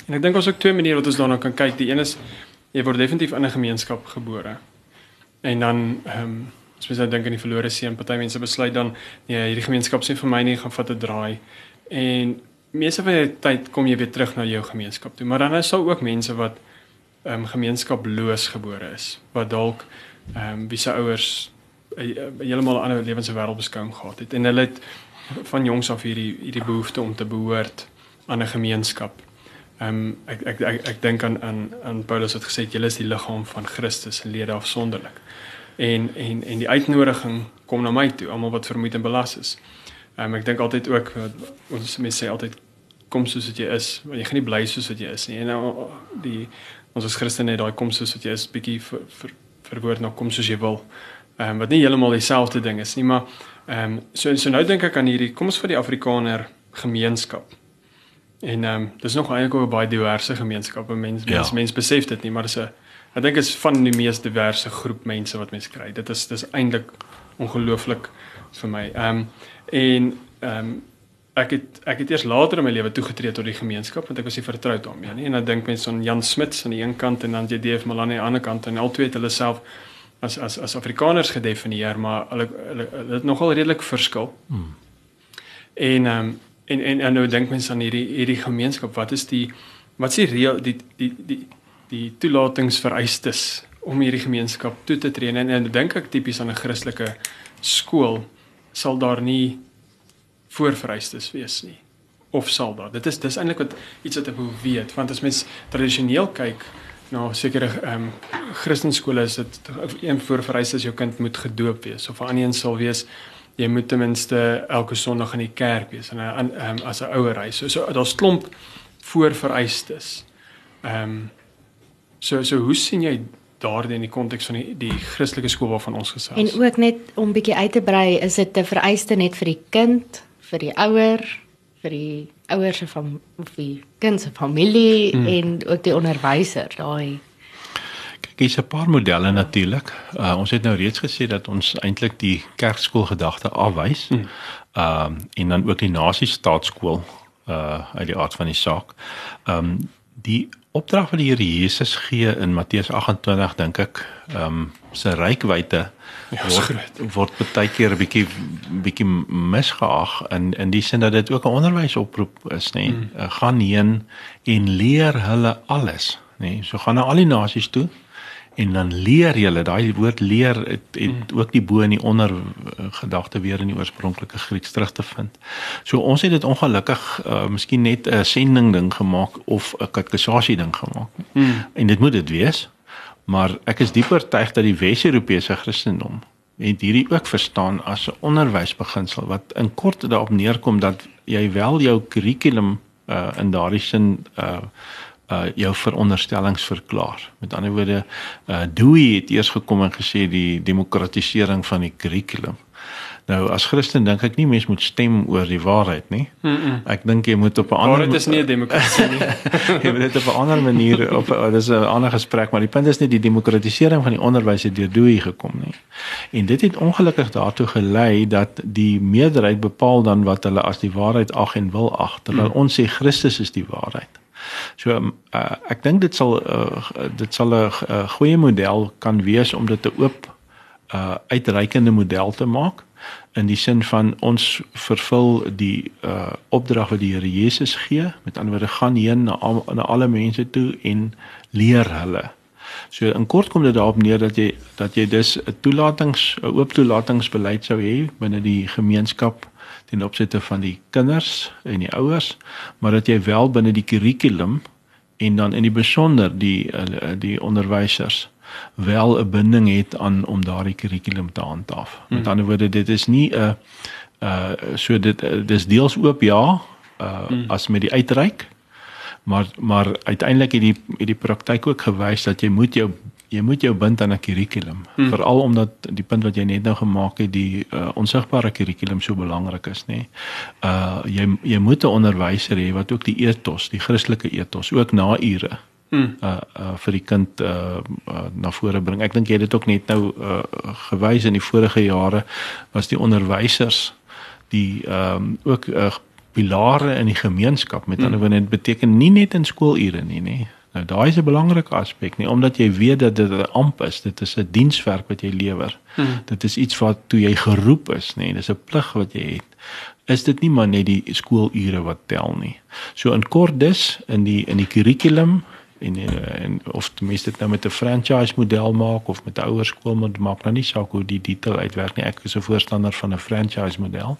En ek dink ons ook twee maniere wat ons daarna kan kyk. Die een is jy word definitief in 'n gemeenskap gebore. En dan ehm um, as mens nou dink aan die verlore seun, party mense besluit dan nee, hierdie gemeenskap sê vir my nie gaan vat 'n draai. En meeste van die tyd kom jy weer terug na jou gemeenskap toe, maar dan is daar ook mense wat ehm um, gemeenskaploos gebore is, wat dalk ehm um, wie se ouers 'n heeltemal ander lewens en wêreldbeskouing gehad het en hulle het van jongs af hierdie hierdie behoefte om te behoort aan 'n gemeenskap. Ehm um, ek ek ek, ek dink aan aan aan Paulus het gesê julle is die liggaam van Christus en lede afsonderlik. En en en die uitnodiging kom na my toe, almal wat vermoeid en belas is. Ehm um, ek dink altyd ook ons mense sê altyd kom soos wat jy is, want jy gaan nie bly soos wat jy is nie. En nou die ons as Christene het daai kom soos wat jy is bietjie vir vir verwoord na kom soos jy wil. Ehm um, wat nie heeltemal dieselfde ding is nie, maar ehm um, so so nou dink ek aan hierdie kom ons vir die Afrikaner gemeenskap. En ehm um, dis nog eintlik 'n baie diverse gemeenskap. Mense ja. mense besef dit nie, maar dis 'n ek dink is van die mees diverse groep mense wat mense kry. Dit is dis eintlik ongelooflik vir my. Ehm um, en ehm um, ek het ek het eers later in my lewe toegetree tot die gemeenskap want ek was nie vertroud daarmee nie. En dan dink mense aan Jan Smits aan die een kant en dan JDF Malani aan die ander kant en al twee het hulle self as as as Afrikaners gedefinieer, maar hulle hulle het nogal redelik verskil. Hmm. En ehm um, en en en nou dink mense aan hierdie hierdie gemeenskap, wat is die wat is die reël die die die die toelatingsvereistes om hierdie gemeenskap toe te tree? En en dink ek tipies aan 'n Christelike skool sal daar nie voorvereistes wees nie? Of sal daar? Dit is dis eintlik wat iets wat ek wou weet want as mens tradisioneel kyk na sekere ehm um, Christenskole is dit een voorvereistes jou kind moet gedoop wees of 'n ander een sal wees jy moet ten minste elke Sondag in die kerk wees en um, um, as 'n ouer huis. So, so daar's klomp voorvereistes. Ehm um, so so hoe sien jy daardie in die konteks van die die Christelike skool waarvan ons gesels? En ook net om bietjie uit te brei, is dit 'n vereiste net vir die kind, vir die ouer, vir die ouers van of die kind se familie hmm. en ook die onderwyser, daai Gie's 'n paar modelle natuurlik. Uh, ons het nou reeds gesê dat ons eintlik die kerkskoolgedagte afwys. Ehm mm. um, en dan ook die nasiestaatskool uh uit die aard van die saak. Ehm um, die opdrag wat die Here Jesus gee in Matteus 28 dink ek ehm um, se rykwyte ja, word word baie keer 'n bietjie bietjie misgeag in in die sin dat dit ook 'n onderwysoproep is, nê. Nee. Mm. Uh, gaan heen en leer hulle alles, nê. Nee. So gaan na al die nasies toe en dan leer jy daai woord leer het, het mm. ook die bo en die onder uh, gedagte weer in die oorspronklike Grieks terug te vind. So ons het dit ongelukkig uh, miskien net 'n sending ding gemaak of 'n katkasasie ding gemaak. Mm. En dit moet dit wees. Maar ek is dieper oortuig dat die Wes-Europese Christendom het hierdie ook verstaan as 'n onderwysbeginsel wat in kort daarop neerkom dat jy wel jou kurrikulum uh, in daardie sin uh uh jou veronderstellings verklaar. Met ander woorde, uh Dewey het eers gekom en gesê die demokratisering van die kurrikulum. Nou as Christen dink ek nie mens moet stem oor die waarheid nie. Mm -mm. Ek dink jy moet op 'n ander Waarheid is nie 'n demokrasie nie. jy moet dit op 'n ander manier op uh, dis 'n ander gesprek, maar die punt is nie die demokratisering van die onderwys het deur Dewey gekom nie. En dit het ongelukkig daartoe gelei dat die meerderheid bepaal dan wat hulle as die waarheid ag en wil ag, terwyl mm. ons sê Christus is die waarheid. So uh, ek dink dit sal uh, dit sal 'n uh, goeie model kan wees om dit 'n oop uh, uitreikende model te maak in die sin van ons vervul die uh, opdrag wat die Here Jesus gee met ander woorde gaan heen na, al, na alle mense toe en leer hulle. So in kort kom dit daarop neer dat jy dat jy dus 'n toelatings 'n oop toelatingsbeleid sou hê binne die gemeenskap ten opsigte van die kinders en die ouers, maar dat jy wel binne die kurrikulum en dan in die besonder die eh, die onderwysers wel 'n binding het aan om daardie kurrikulum te handhaaf. Met mm. ander woorde, dit is nie 'n uh so dit dis deels oop ja, uh mm. as met die uitreik maar maar uiteindelik het die het die praktyk ook gewys dat jy moet jou jy moet jou bind aan 'n kurrikulum hmm. veral omdat die punt wat jy net nou gemaak het die uh, onsigbare kurrikulum so belangrik is nê. Uh jy jy moet 'n onderwyser hê wat ook die ethos, die Christelike ethos ook na ure hmm. uh, uh vir die kind uh, uh na vore bring. Ek dink jy het dit ook net nou uh gewys in die vorige jare was die onderwysers die ehm um, ook uh, pilare in die gemeenskap. Met ander woorde, dit beteken nie net in skoolure nie, nê. Nou daai is 'n belangrike aspek nie omdat jy weet dat dit 'n amp is. Dit is 'n dienswerk wat jy lewer. Hmm. Dit is iets wat toe jy geroep is, nê. Dis 'n plig wat jy het. is dit nie maar net die skoolure wat tel nie. So in kort dus in die in die kurrikulum en en of ten minste dit nou met 'n franchise model maak of met 'n ouer skool moet maak nou nie saak hoe die detail uitwerk nie. Ek is 'n voorstander van 'n franchise model.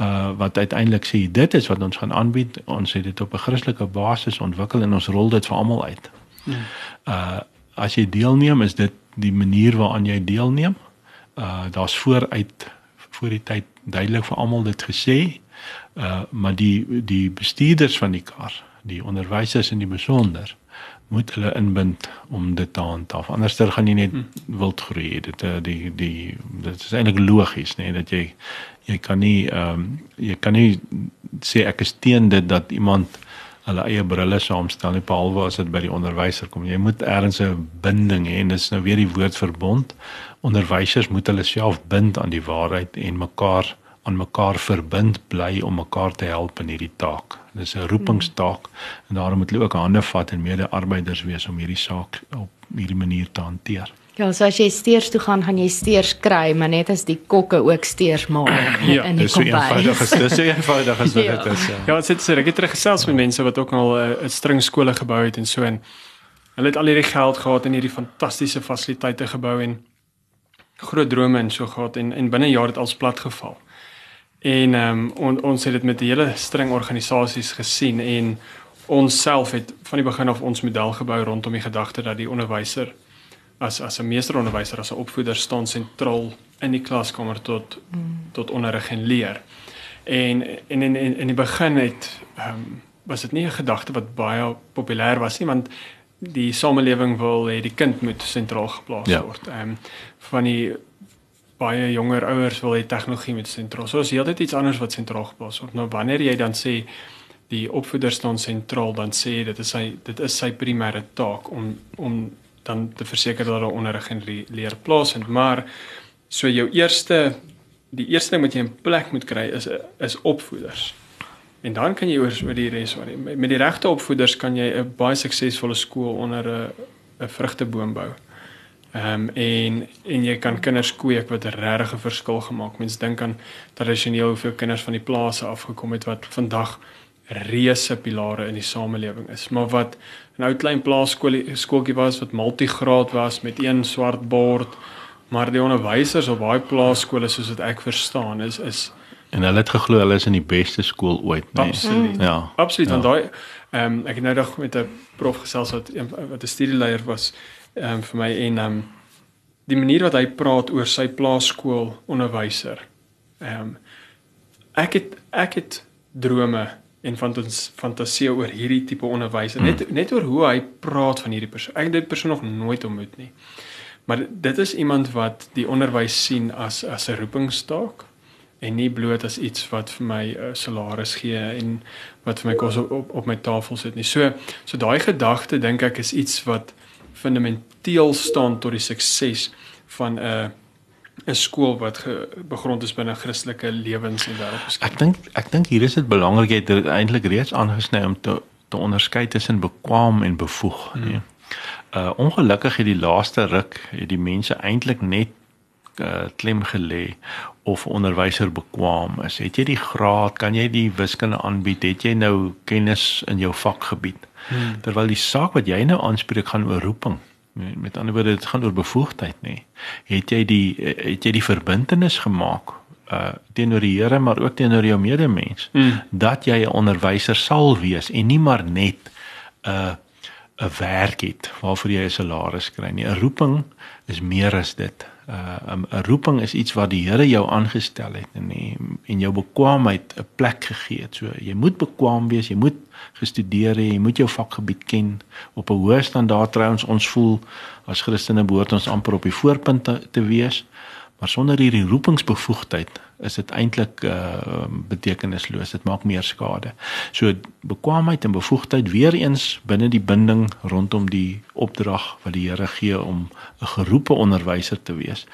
Uh wat uiteindelik sê dit is wat ons gaan aanbied. Ons het dit op 'n Christelike basis ontwikkel en ons rol dit vir almal uit. Hmm. uh as jy deelneem is dit die manier waaraan jy deelneem. Uh daar's vooruit voor die tyd duidelik vir almal dit gesê. Uh maar die die bestuurders van die kar die onderwysers in die besonder moet hulle inbind om dit te handhaaf. Anderster gaan jy net wild groei. Dit eh, die die dit is eintlik logies, nê, nee, dat jy jy kan nie ehm um, jy kan nie sê ek is teen dit dat iemand hulle eie brille saamstel nie behalwe as dit by die onderwyser kom. Jy moet ergens 'n binding hê en dis nou weer die woord verbond. Onderwysers moet hulle self bind aan die waarheid en mekaar aan mekaar verbind bly om mekaar te help in hierdie taak. Dit is 'n roepingstaak en daarom moet hulle ook hande vat en mede-arbeiders wees om hierdie saak op hierdie manier te hanteer. Ja, so as jy steers toe gaan, gaan jy steers kry, maar net as die kokke ook steers maak ja, in die kombuis. Dis so eenvoudig as dis so eenvoudig as wat ja. dit is. Ja, ja dit sê ek het teruggesels met mense wat ook al 'n uh, string skole gebou het en so en hulle het al hierdie geld gehad en hierdie fantastiese fasiliteite gebou en groot drome en so gehad en en binne jaar het alles plat geval. En ehm um, on, ons het dit met 'n hele string organisasies gesien en ons self het van die begin af ons model gebou rondom die gedagte dat die onderwyser as as 'n meesteronderwyser as 'n opvoeder staan sentraal in die klaskamer tot mm. tot onderrig en leer. En en in in in die begin het ehm um, was dit nie 'n gedagte wat baie populêr was nie want die samelewing wil hê die kind moet sentraal geplaas ja. word. Ehm um, van die baie jonger ouers wil hê tegnologie moet sentraal. So as heeltyd iets anders wat sentraal geplaas word. Nou wanneer jy dan sê die opvoeder staan sentraal, dan sê dit is sy dit is sy primêre taak om om dan te verseker dat daar onderrig en leer plaasvind. Maar so jou eerste die eerste ding wat jy in plek moet kry is is opvoeders. En dan kan jy oor oor die res oor met die regte opvoeders kan jy 'n baie suksesvolle skool onder 'n 'n vrugteboom bou. Ehm um, en en jy kan kinders kweek wat regtig 'n verskil gemaak. Mense dink aan tradisioneel hoeveel kinders van die plase afgekom het wat vandag reuse pilare in die samelewing is. Maar wat 'n ou klein plaaskooltjie skooltjie was wat multigraad was met een swart bord, maar die onderwysers op daai plaaskole soos wat ek verstaan is is en hulle het geglo hulle is in die beste skool ooit, nee. Absoluut. Mm. Ja. Absoluut. Ja. En daai ehm um, ek het nou nog met 'n prof gesels wat wat 'n studieleier was ehm um, vir my en ehm um, die manier wat hy praat oor sy plaaskool onderwyser. Ehm um, ek het ek het drome en van ons fantasie oor hierdie tipe onderwyser. Net net oor hoe hy praat van hierdie persoon. Ek het dit persoon nog nooit ontmoet nie. Maar dit is iemand wat die onderwys sien as as 'n roepingstaak en nie bloot as iets wat vir my uh, salaris gee en wat vir my kos op, op op my tafel sit nie. So so daai gedagte dink ek is iets wat fundamenteel staan tot die sukses van 'n 'n skool wat begrond is binne Christelike lewens en wêreldbeskouing. Ek dink ek dink hier is dit belangrik jy het eintlik reeds aangesny om te te onderskei tussen bekwam en bevoeg, hmm. nee. Uh ongelukkig het die laaste ruk het die mense eintlik net uh klem gelê of onderwyser bekwam is. Het jy die graad, kan jy die wiskunde aanbied? Het jy nou kennis in jou vakgebied? Hmm. Terwyl die saak wat jy nou aanspreek gaan oor roeping. Met ander woorde dit gaan oor bevoegdheid nê. Het jy die het jy die verbintenis gemaak uh teenoor die Here maar ook teenoor jou medemens hmm. dat jy 'n onderwyser sal wees en nie maar net 'n uh, 'n werk het waarvoor jy 'n salaris kry nie. 'n Roeping is meer as dit. 'n uh, 'n roeping is iets wat die Here jou aangestel het en en jou bekwaamheid 'n plek gegee het. So jy moet bekwaam wees, jy moet gestudeer hê, jy moet jou vakgebied ken op 'n hoë standaard trouens ons voel as Christene behoort ons amper op die voorpunt te, te wees. Maar sonder hierdie roepingsbevoegdheid is dit eintlik uh betekenisloos. Dit maak meer skade. So bekwaamheid en bevoegdheid weer eens binne die binding rondom die opdrag wat die Here gee om 'n geroepe onderwyser te wees.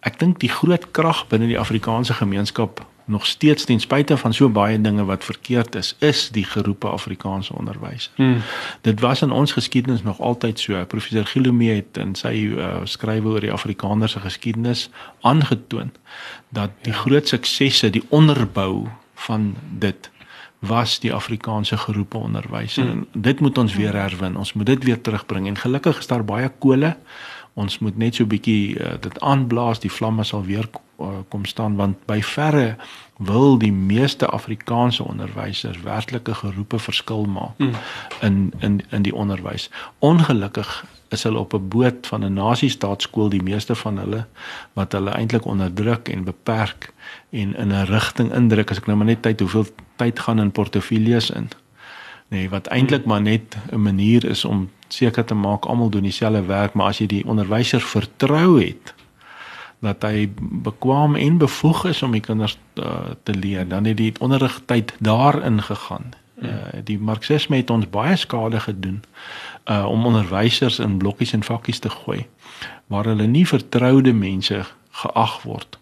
Ek dink die groot krag binne die Afrikaanse gemeenskap nog steeds ten spyte van so baie dinge wat verkeerd is, is die geroepe Afrikaanse onderwyser. Hmm. Dit was in ons geskiedenis nog altyd so. Professor Gilome het in sy uh, skrywe oor die Afrikaner se geskiedenis aangetoon dat die ja. groot suksesse, die onderbou van dit was die Afrikaanse geroepe onderwys. Mm. En dit moet ons weer herwin. Ons moet dit weer terugbring en gelukkig is daar baie kole. Ons moet net so 'n bietjie uh, dit aanblaas, die vlamme sal weer uh, kom staan want by verre wil die meeste Afrikaanse onderwysers werklike geroepe verskil maak mm. in in in die onderwys. Ongelukkig is hulle op 'n boot van 'n nasiestaatskool die meeste van hulle wat hulle eintlik onderdruk en beperk en in 'n rigting indruk as ek nou maar net tyd hoeveel tyd gaan in portefeuilles in. Nee, wat eintlik maar net 'n manier is om seker te maak almal doen dieselfde werk, maar as jy die onderwyser vertrou het dat hy bekwam en bevoeg is om die kinders uh, te leer, dan het die onderrigtyd daarin gegaan. Uh, die marxisme het ons baie skade gedoen uh om onderwysers in blokkies en vakkies te gooi waar hulle nie vertroude mense geag word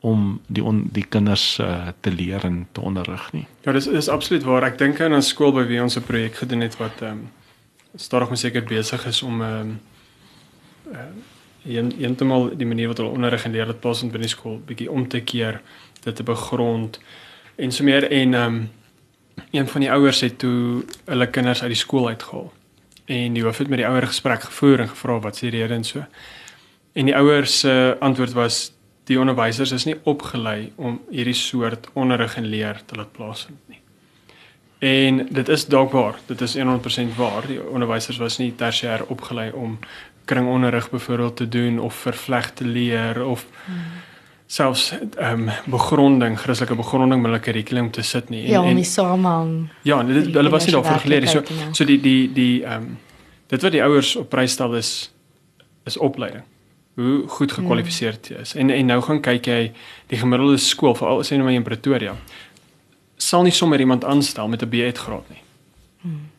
om die on, die kinders uh, te leer en te onderrig nie. Ja, dis is absoluut waar. Ek dink aan 'n skool by wie ons 'n projek gedoen het wat ehm um, stadig maar seker besig is om ehm um, uh, een eentemal die manier wat hulle onderrig en leer dit pas in by die skool bietjie om te keer, dit te begrond en so meer en ehm um, een van die ouers het toe hulle kinders uit die skool uitgehaal en die hoof het met die ouer gesprek gevoer en gevra wat se rede en so. En die ouers se uh, antwoord was die onderwysers is nie opgelei om hierdie soort onderrig en leer te laat plaasvind nie. En dit is dalk waar, dit is 100% waar. Die onderwysers was nie tersiêr opgelei om kringonderrig byvoorbeeld te doen of vervleg te leer of hmm selfs ehm um, begronding, Christelike begronding met hulle kurrikulum te sit nie en ja, en samehang. Ja, dit hulle was nie daarvoor geleer nie. So ja. so die die die ehm um, dit wat die ouers op prys stel is is opleiding. Hoe goed gekwalifiseerd jy is. En en nou gaan kyk jy die gemiddelde skool veral jy nou in Pretoria sal nie sommer iemand aanstel met 'n BA graad nie. Hmm.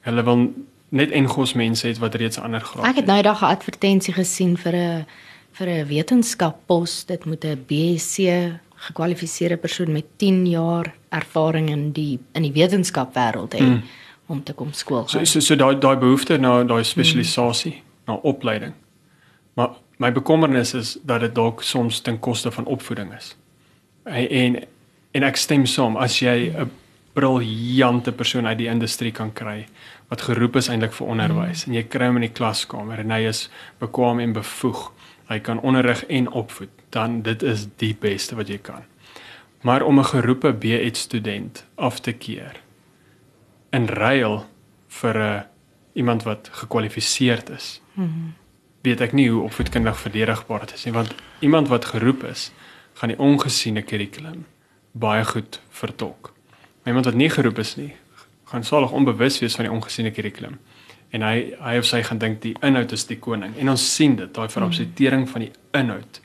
Hulle wil net engos mense het wat reeds 'n ander graad het. Ek het nou eendag 'n advertensie gesien vir 'n vir 'n wetenskappos, dit moet 'n BSc gekwalifiseerde persoon met 10 jaar ervaring in die in die wetenskapwêreld hê mm. om te kom skool gaan. So so, so daai daai behoefte na daai spesialisasie, mm. na opleiding. Maar my bekommernis is dat dit dalk soms ten koste van opvoeding is. En en ek stem saam as jy 'n briljante persoon uit die industrie kan kry wat geroep is eintlik vir onderwys mm. en jy kry hom in die klaskamer en hy is bekwam en bevoeg hy kan onderrig en opvoed, dan dit is die beste wat jy kan. Maar om 'n geroepe B.Ed student af te keer in ruil vir 'n iemand wat gekwalifiseerd is. Mm weet ek nie hoe opvoedkundig verdedigbaar dit is nie, want iemand wat geroep is, gaan die ongesiene kurrikulum baie goed vertolk. Maar iemand wat nie geroep is nie, gaan salig onbewus wees van die ongesiene kurrikulum en hy hy of sy gaan dink die inhoud is die koning en ons sien dit daai verabsitering van die inhoud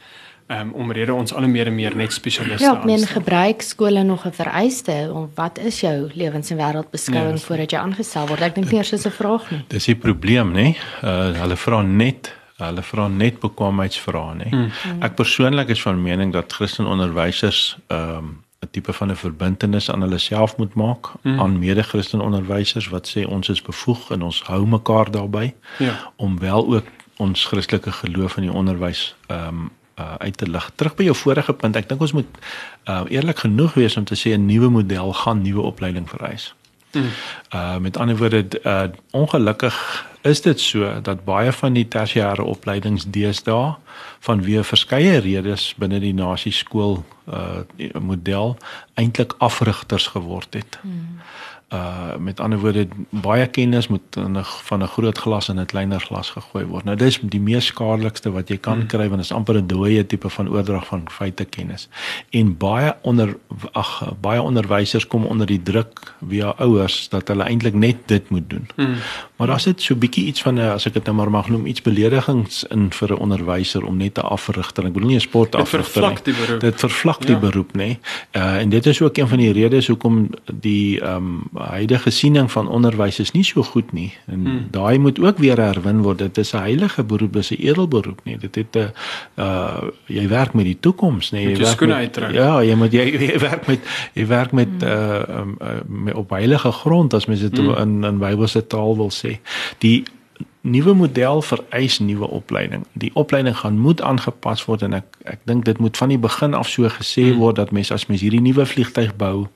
um, om rede ons al meer en meer net spesialiste ja, aan. Ja, men gebruik skole nog 'n vereiste om wat is jou lewens en wêreldbeskouing nee, voordat jy aangestel word. Ek dink nie eers is 'n vraag nie. Dis die probleem, nê? Uh hulle vra net hulle vra net bekwaamheidsvrae, nê? Hmm. Ek persoonlik is van mening dat Christen onderwysers ehm um, 'n tipe van 'n verbintenis aan hulle self moet maak mm. aan mede-Christen onderwysers wat sê ons is bevoeg en ons hou mekaar daarbey ja. om wel ook ons Christelike geloof in die onderwys ehm um, uh, uit te lig. Terug by jou vorige punt, ek dink ons moet uh, eerlik genoeg wees om te sê 'n nuwe model gaan nuwe opleiding vereis. Mm. Uh met ander woorde uh ongelukkig is dit so dat baie van die tersiêre opleidings deesdae vanweë verskeie redes binne die nasie skool uh model eintlik afrigters geword het. Mm uh met ander woorde baie kennis moet in 'n van 'n groot glas in 'n kleiner glas gegooi word. Nou dis die mees skadelikste wat jy kan hmm. kry want dit is amper 'n dooie tipe van oordrag van feite kennis. En baie onder ag baie onderwysers kom onder die druk via ouers dat hulle eintlik net dit moet doen. Hmm. Maar daar's dit so bietjie iets van 'n as ek dit nou maar mag noem iets beledigings in vir 'n onderwyser om net 'n afrigter. Ek bedoel nie 'n sportafrigter nie. Dit vervlak die beroep, nê. Nee. Uh en dit is ook een van die redes hoekom die ehm um, huidige siening van onderwys is nie so goed nie. En hmm. daai moet ook weer herwin word. Dit is 'n heilige beroep, dis 'n edelberoep nie. Dit het 'n uh jy werk met die toekoms, nê. Jy werk met Ja, jy moet jy, jy werk met jy werk met hmm. uh, um, uh met op heilige grond as mens dit hmm. in in Bybelse taal wil sê. Die nuwe model vereis nuwe opleiding. Die opleiding gaan moet aangepas word en ek ek dink dit moet van die begin af so gesê hmm. word dat mens as mens hierdie nuwe vliegtyg bou,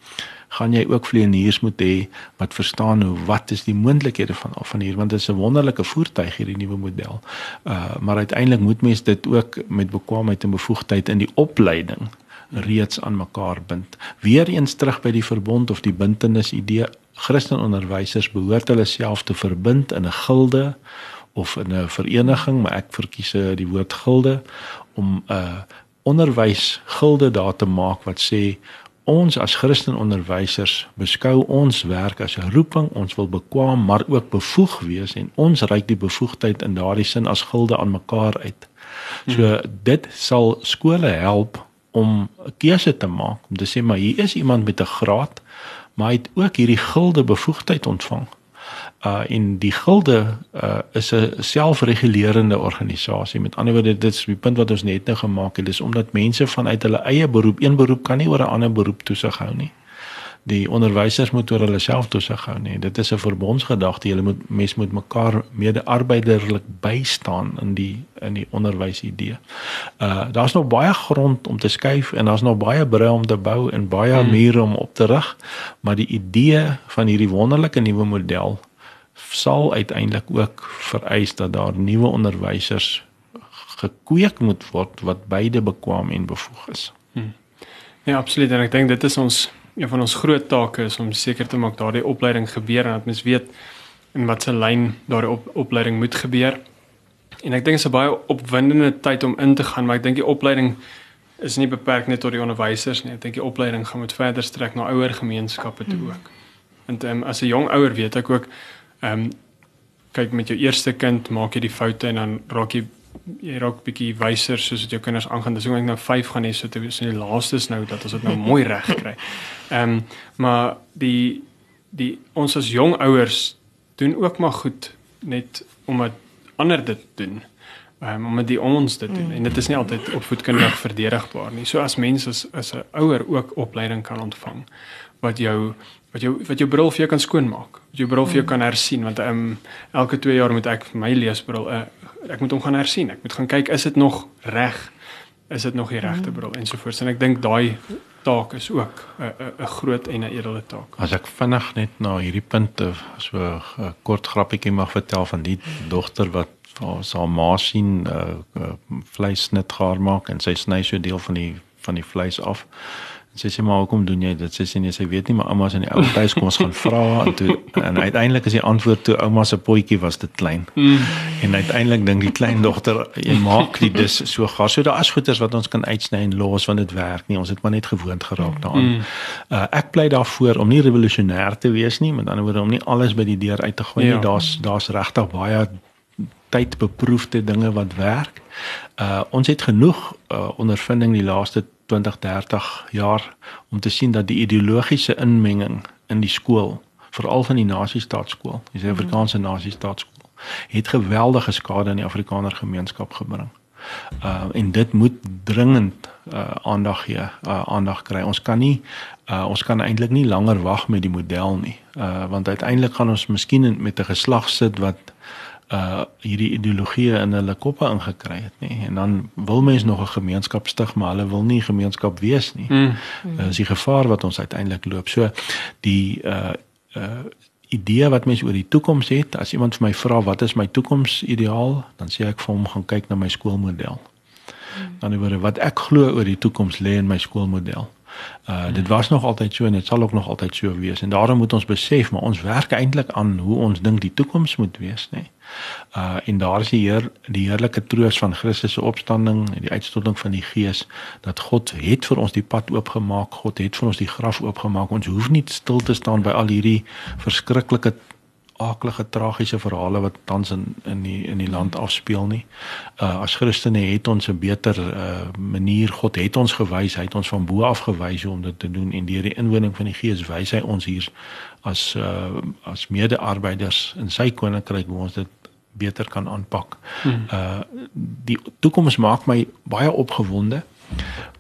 gaan jy ook vlieëniers moet hê wat verstaan hoe wat is die moontlikhede van van hier want dit is 'n wonderlike voertuig hierdie nuwe model. Uh maar uiteindelik moet mens dit ook met bekwaamheid en bevoegdheid in die opleiding reeds aan mekaar bind. Weereens terug by die verbond of die bintenis idee. Christenonderwysers behoort hulle self te verbind in 'n gilde of in 'n vereniging, maar ek verkies die woord gilde om 'n uh, onderwys gilde daar te maak wat sê ons as Christenonderwysers beskou ons werk as 'n roeping, ons wil bekwam maar ook bevoeg wees en ons reik die bevoegdheid in daardie sin as gilde aan mekaar uit. So dit sal skole help om 'n keuse te maak om te sê maar hier is iemand met 'n graad maar hy het ook hierdie gilde bevoegdheid ontvang uh in die gilde uh is 'n selfregulerende organisasie. Met ander woorde, dit is die punt wat ons net nou gemaak het, dis omdat mense vanuit hulle eie beroep, een beroep kan nie oor 'n ander beroep toesig hou nie. Die onderwysers moet oor hulle self toesig hou nie. Dit is 'n verbondsgedagte. Jy moet mens moet mekaar mede-arbeiderlik bystaan in die in die onderwysidee. Uh daar's nog baie grond om te skuif en daar's nog baie brûe om te bou en baie hmm. mure om op te rig, maar die idee van hierdie wonderlike nuwe model sal uiteindelik ook vereis dat daar nuwe onderwysers gekweek moet word wat beide bekwam en bevoeg is. Hmm. Ja, absoluut en ek dink dit is ons een van ons groot take is om seker te maak daardie opleiding gebeur en dat mens weet in watter lyn daardie op, opleiding moet gebeur. En ek dink dit is 'n baie opwindende tyd om in te gaan, maar ek dink die opleiding is nie beperk net tot die onderwysers nie. Ek dink die opleiding gaan moet verder strek na ouer gemeenskappe toe hmm. ook. En um, as 'n jong ouer weet ek ook Ehm um, kyk met jou eerste kind maak jy die foute en dan raak jy jy raak bietjie wyser soos dit jou kinders aangaan. Dis hoe ek nou 5 gaan hê so te in die laaste is nou dat ons dit nou mooi reg kry. Ehm um, maar die die ons as jong ouers doen ook maar goed net omdat ander dit doen. Um, om dit ons te doen mm. en dit is nie altyd opvoedkundig verdedigbaar nie. So as mense as as 'n ouer ook opleiding kan ontvang wat jou wat jou wat jou bril vir jou kan skoonmaak. Wat jou bril vir jou mm. kan hersien want ehm um, elke 2 jaar moet ek my leesbril uh, ek moet hom gaan hersien. Ek moet gaan kyk is dit nog reg? Is dit nog die regte mm. bril ensovoorts. En ek dink daai taak is ook 'n 'n groot en 'n edele taak. As ek vinnig net na hierdie punte so 'n kort grappietjie mag vertel van die dogter wat haar ma sien uh, uh, vleis net gaar maak en sy sny so deel van die van die vleis af. En sy sê maar hoekom doen jy dit? Sy sê nee, sy weet nie, maar ouma se in die ou huis kom ons gaan vra en toe en uiteindelik is die antwoord toe ouma se potjie was te klein. Mm. En uiteindelik dink die kleindogter jy maak dit dis so gas. So daar is goeders wat ons kan uitsny en los want dit werk nie. Ons het maar net gewoond geraak daaraan. Mm. Uh, ek bly daarvoor om nie revolusionêr te wees nie, met ander woorde om nie alles by die deur uit te gooi nie. Ja. Daar's daar's regtig baie tydbeproefde dinge wat werk. Uh ons het genoeg uh, ondervinding die laaste 20, 30 jaar om te sien dat die ideologiese inmenging in die skool, veral van die nasiestaatskool, die Suid-Afrikaanse mm. nasiestaatskool, het geweldige skade aan die Afrikaner gemeenskap gebring. Uh en dit moet dringend uh aandag gee, uh aandag kry. Ons kan nie uh ons kan eintlik nie langer wag met die model nie. Uh want uiteindelik gaan ons miskien met 'n geslag sit wat uh hierdie ideologie in hulle koppe ingekry het nê en dan wil mense nog 'n gemeenskap stig maar hulle wil nie gemeenskap wees nie. Mm. Uh, is die gevaar wat ons uiteindelik loop. So die uh uh idee wat mense oor die toekoms het, as iemand vir my vra wat is my toekomsideaal, dan sê ek vir hom gaan kyk na my skoolmodel. Mm. Dan oor wat ek glo oor die toekoms lê in my skoolmodel. Uh dit was nog altyd so en dit sal ook nog altyd so wees en daarom moet ons besef maar ons werk eintlik aan hoe ons dink die toekoms moet wees nê. Nee. Uh en daar is die heer die heerlike troos van Christus se opstanding en die uitstorting van die Gees dat God het vir ons die pad oopgemaak, God het vir ons die graf oopgemaak. Ons hoef nie stil te staan by al hierdie verskriklike aaklige tragiese verhale wat tans in in die in die land afspeel nie. Uh as Christene het ons 'n beter uh manier God het ons gewys, hy het ons van bo af gewys hoe om dit te doen en deur die inwoning van die Gees wys hy ons hier as uh as mede-arbeiders in sy koninkryk hoe ons dit beter kan aanpak. Hmm. Uh die toekoms maak my baie opgewonde.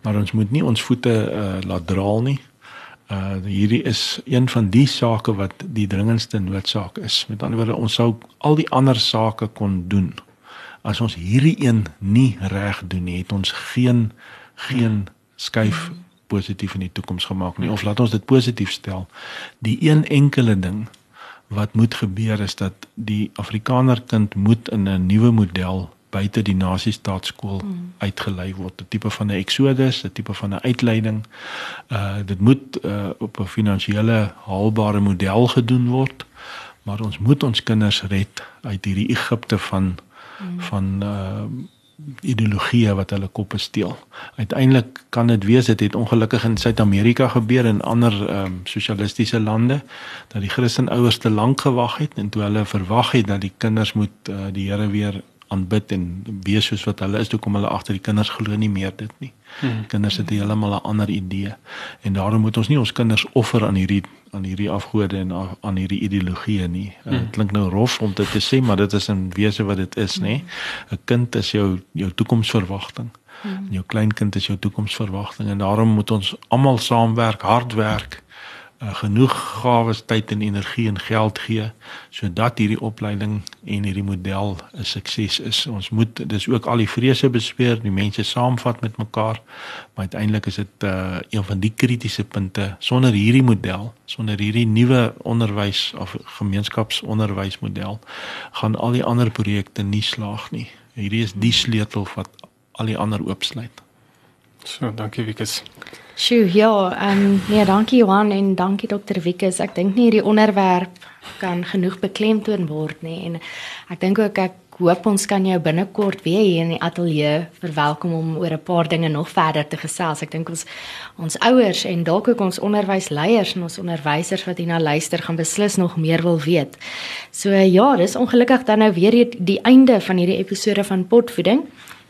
Maar ons moet nie ons voete uh laat draal nie. Uh hierdie is een van die sake wat die dringendste noodsaak is. Met ander woorde, ons sou al die ander sake kon doen. As ons hierdie een nie reg doen nie, het ons geen geen skuif positief in die toekoms gemaak nie. Of laat ons dit positief stel. Die een enkele ding wat moet gebeur is dat die Afrikaner kind moet in 'n nuwe model buite die nasiestaatskool mm. uitgelei word, 'n tipe van 'n eksodus, 'n tipe van 'n uitleiding. Uh dit moet uh, op 'n finansiële haalbare model gedoen word, maar ons moet ons kinders red uit hierdie Egipte van mm. van uh ideologieë wat hulle koppe steel. Uiteindelik kan dit wees dit het ongelukkig in Suid-Amerika gebeur en ander ehm um, sosialistiese lande dat die Christenouers te lank gewag het en toe hulle verwag het dat die kinders moet uh, die Here weer aanbid en wees soos wat hulle is, toe kom hulle agter die kinders glo nie meer dit nie. Hmm. Kinders het heeltemal 'n ander idee. En daarom moet ons nie ons kinders offer aan hierdie aan hierdie afgode en aan hierdie ideologieë nie. Eh, dit hmm. klink nou rof om dit te sê, maar dit is 'n wese wat dit is, nê. 'n Kind is jou jou toekomsverwagting. Hmm. Jou kleinkind is jou toekomsverwagting en daarom moet ons almal saamwerk, hard werk uh, genoeg gawes, tyd en energie en geld gee sodat hierdie opleiding en hierdie model 'n sukses is. Ons moet dis ook al die vrese bespreek, die mense saamvat met mekaar, maar uiteindelik is dit uh, een van die kritiese punte sonder hierdie model, sonder hierdie nuwe onderwys of gemeenskapsonderwysmodel gaan al die ander projekte nie slaag nie. Hierdie is die sleutel wat al die ander oopsluit. So, dankie Wikus. Sjoe, ja, ehm um, nee, dankie Johan en dankie dokter Wikus. Ek dink nie hierdie onderwerp kan genoeg beklemtoon word nie en ek dink ook ek hoop ons kan jou binnekort weer hier in die ateljee verwelkom om oor 'n paar dinge nog verder te gesels. Ek dink ons ons ouers en dalk ook ons onderwysleiers en ons onderwysers wat hierna luister gaan beslis nog meer wil weet. So ja, dis ongelukkig dan nou weer die, die einde van hierdie episode van Potvoeding.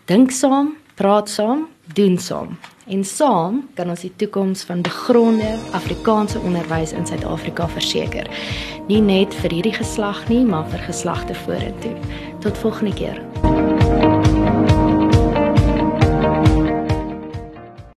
Dink saam, praat saam, doen saam. En saam kan ons die toekoms van begronde Afrikaanse onderwys in Suid-Afrika verseker. Nie net vir hierdie geslag nie, maar vir geslagte vorentoe. Tot volgende keer.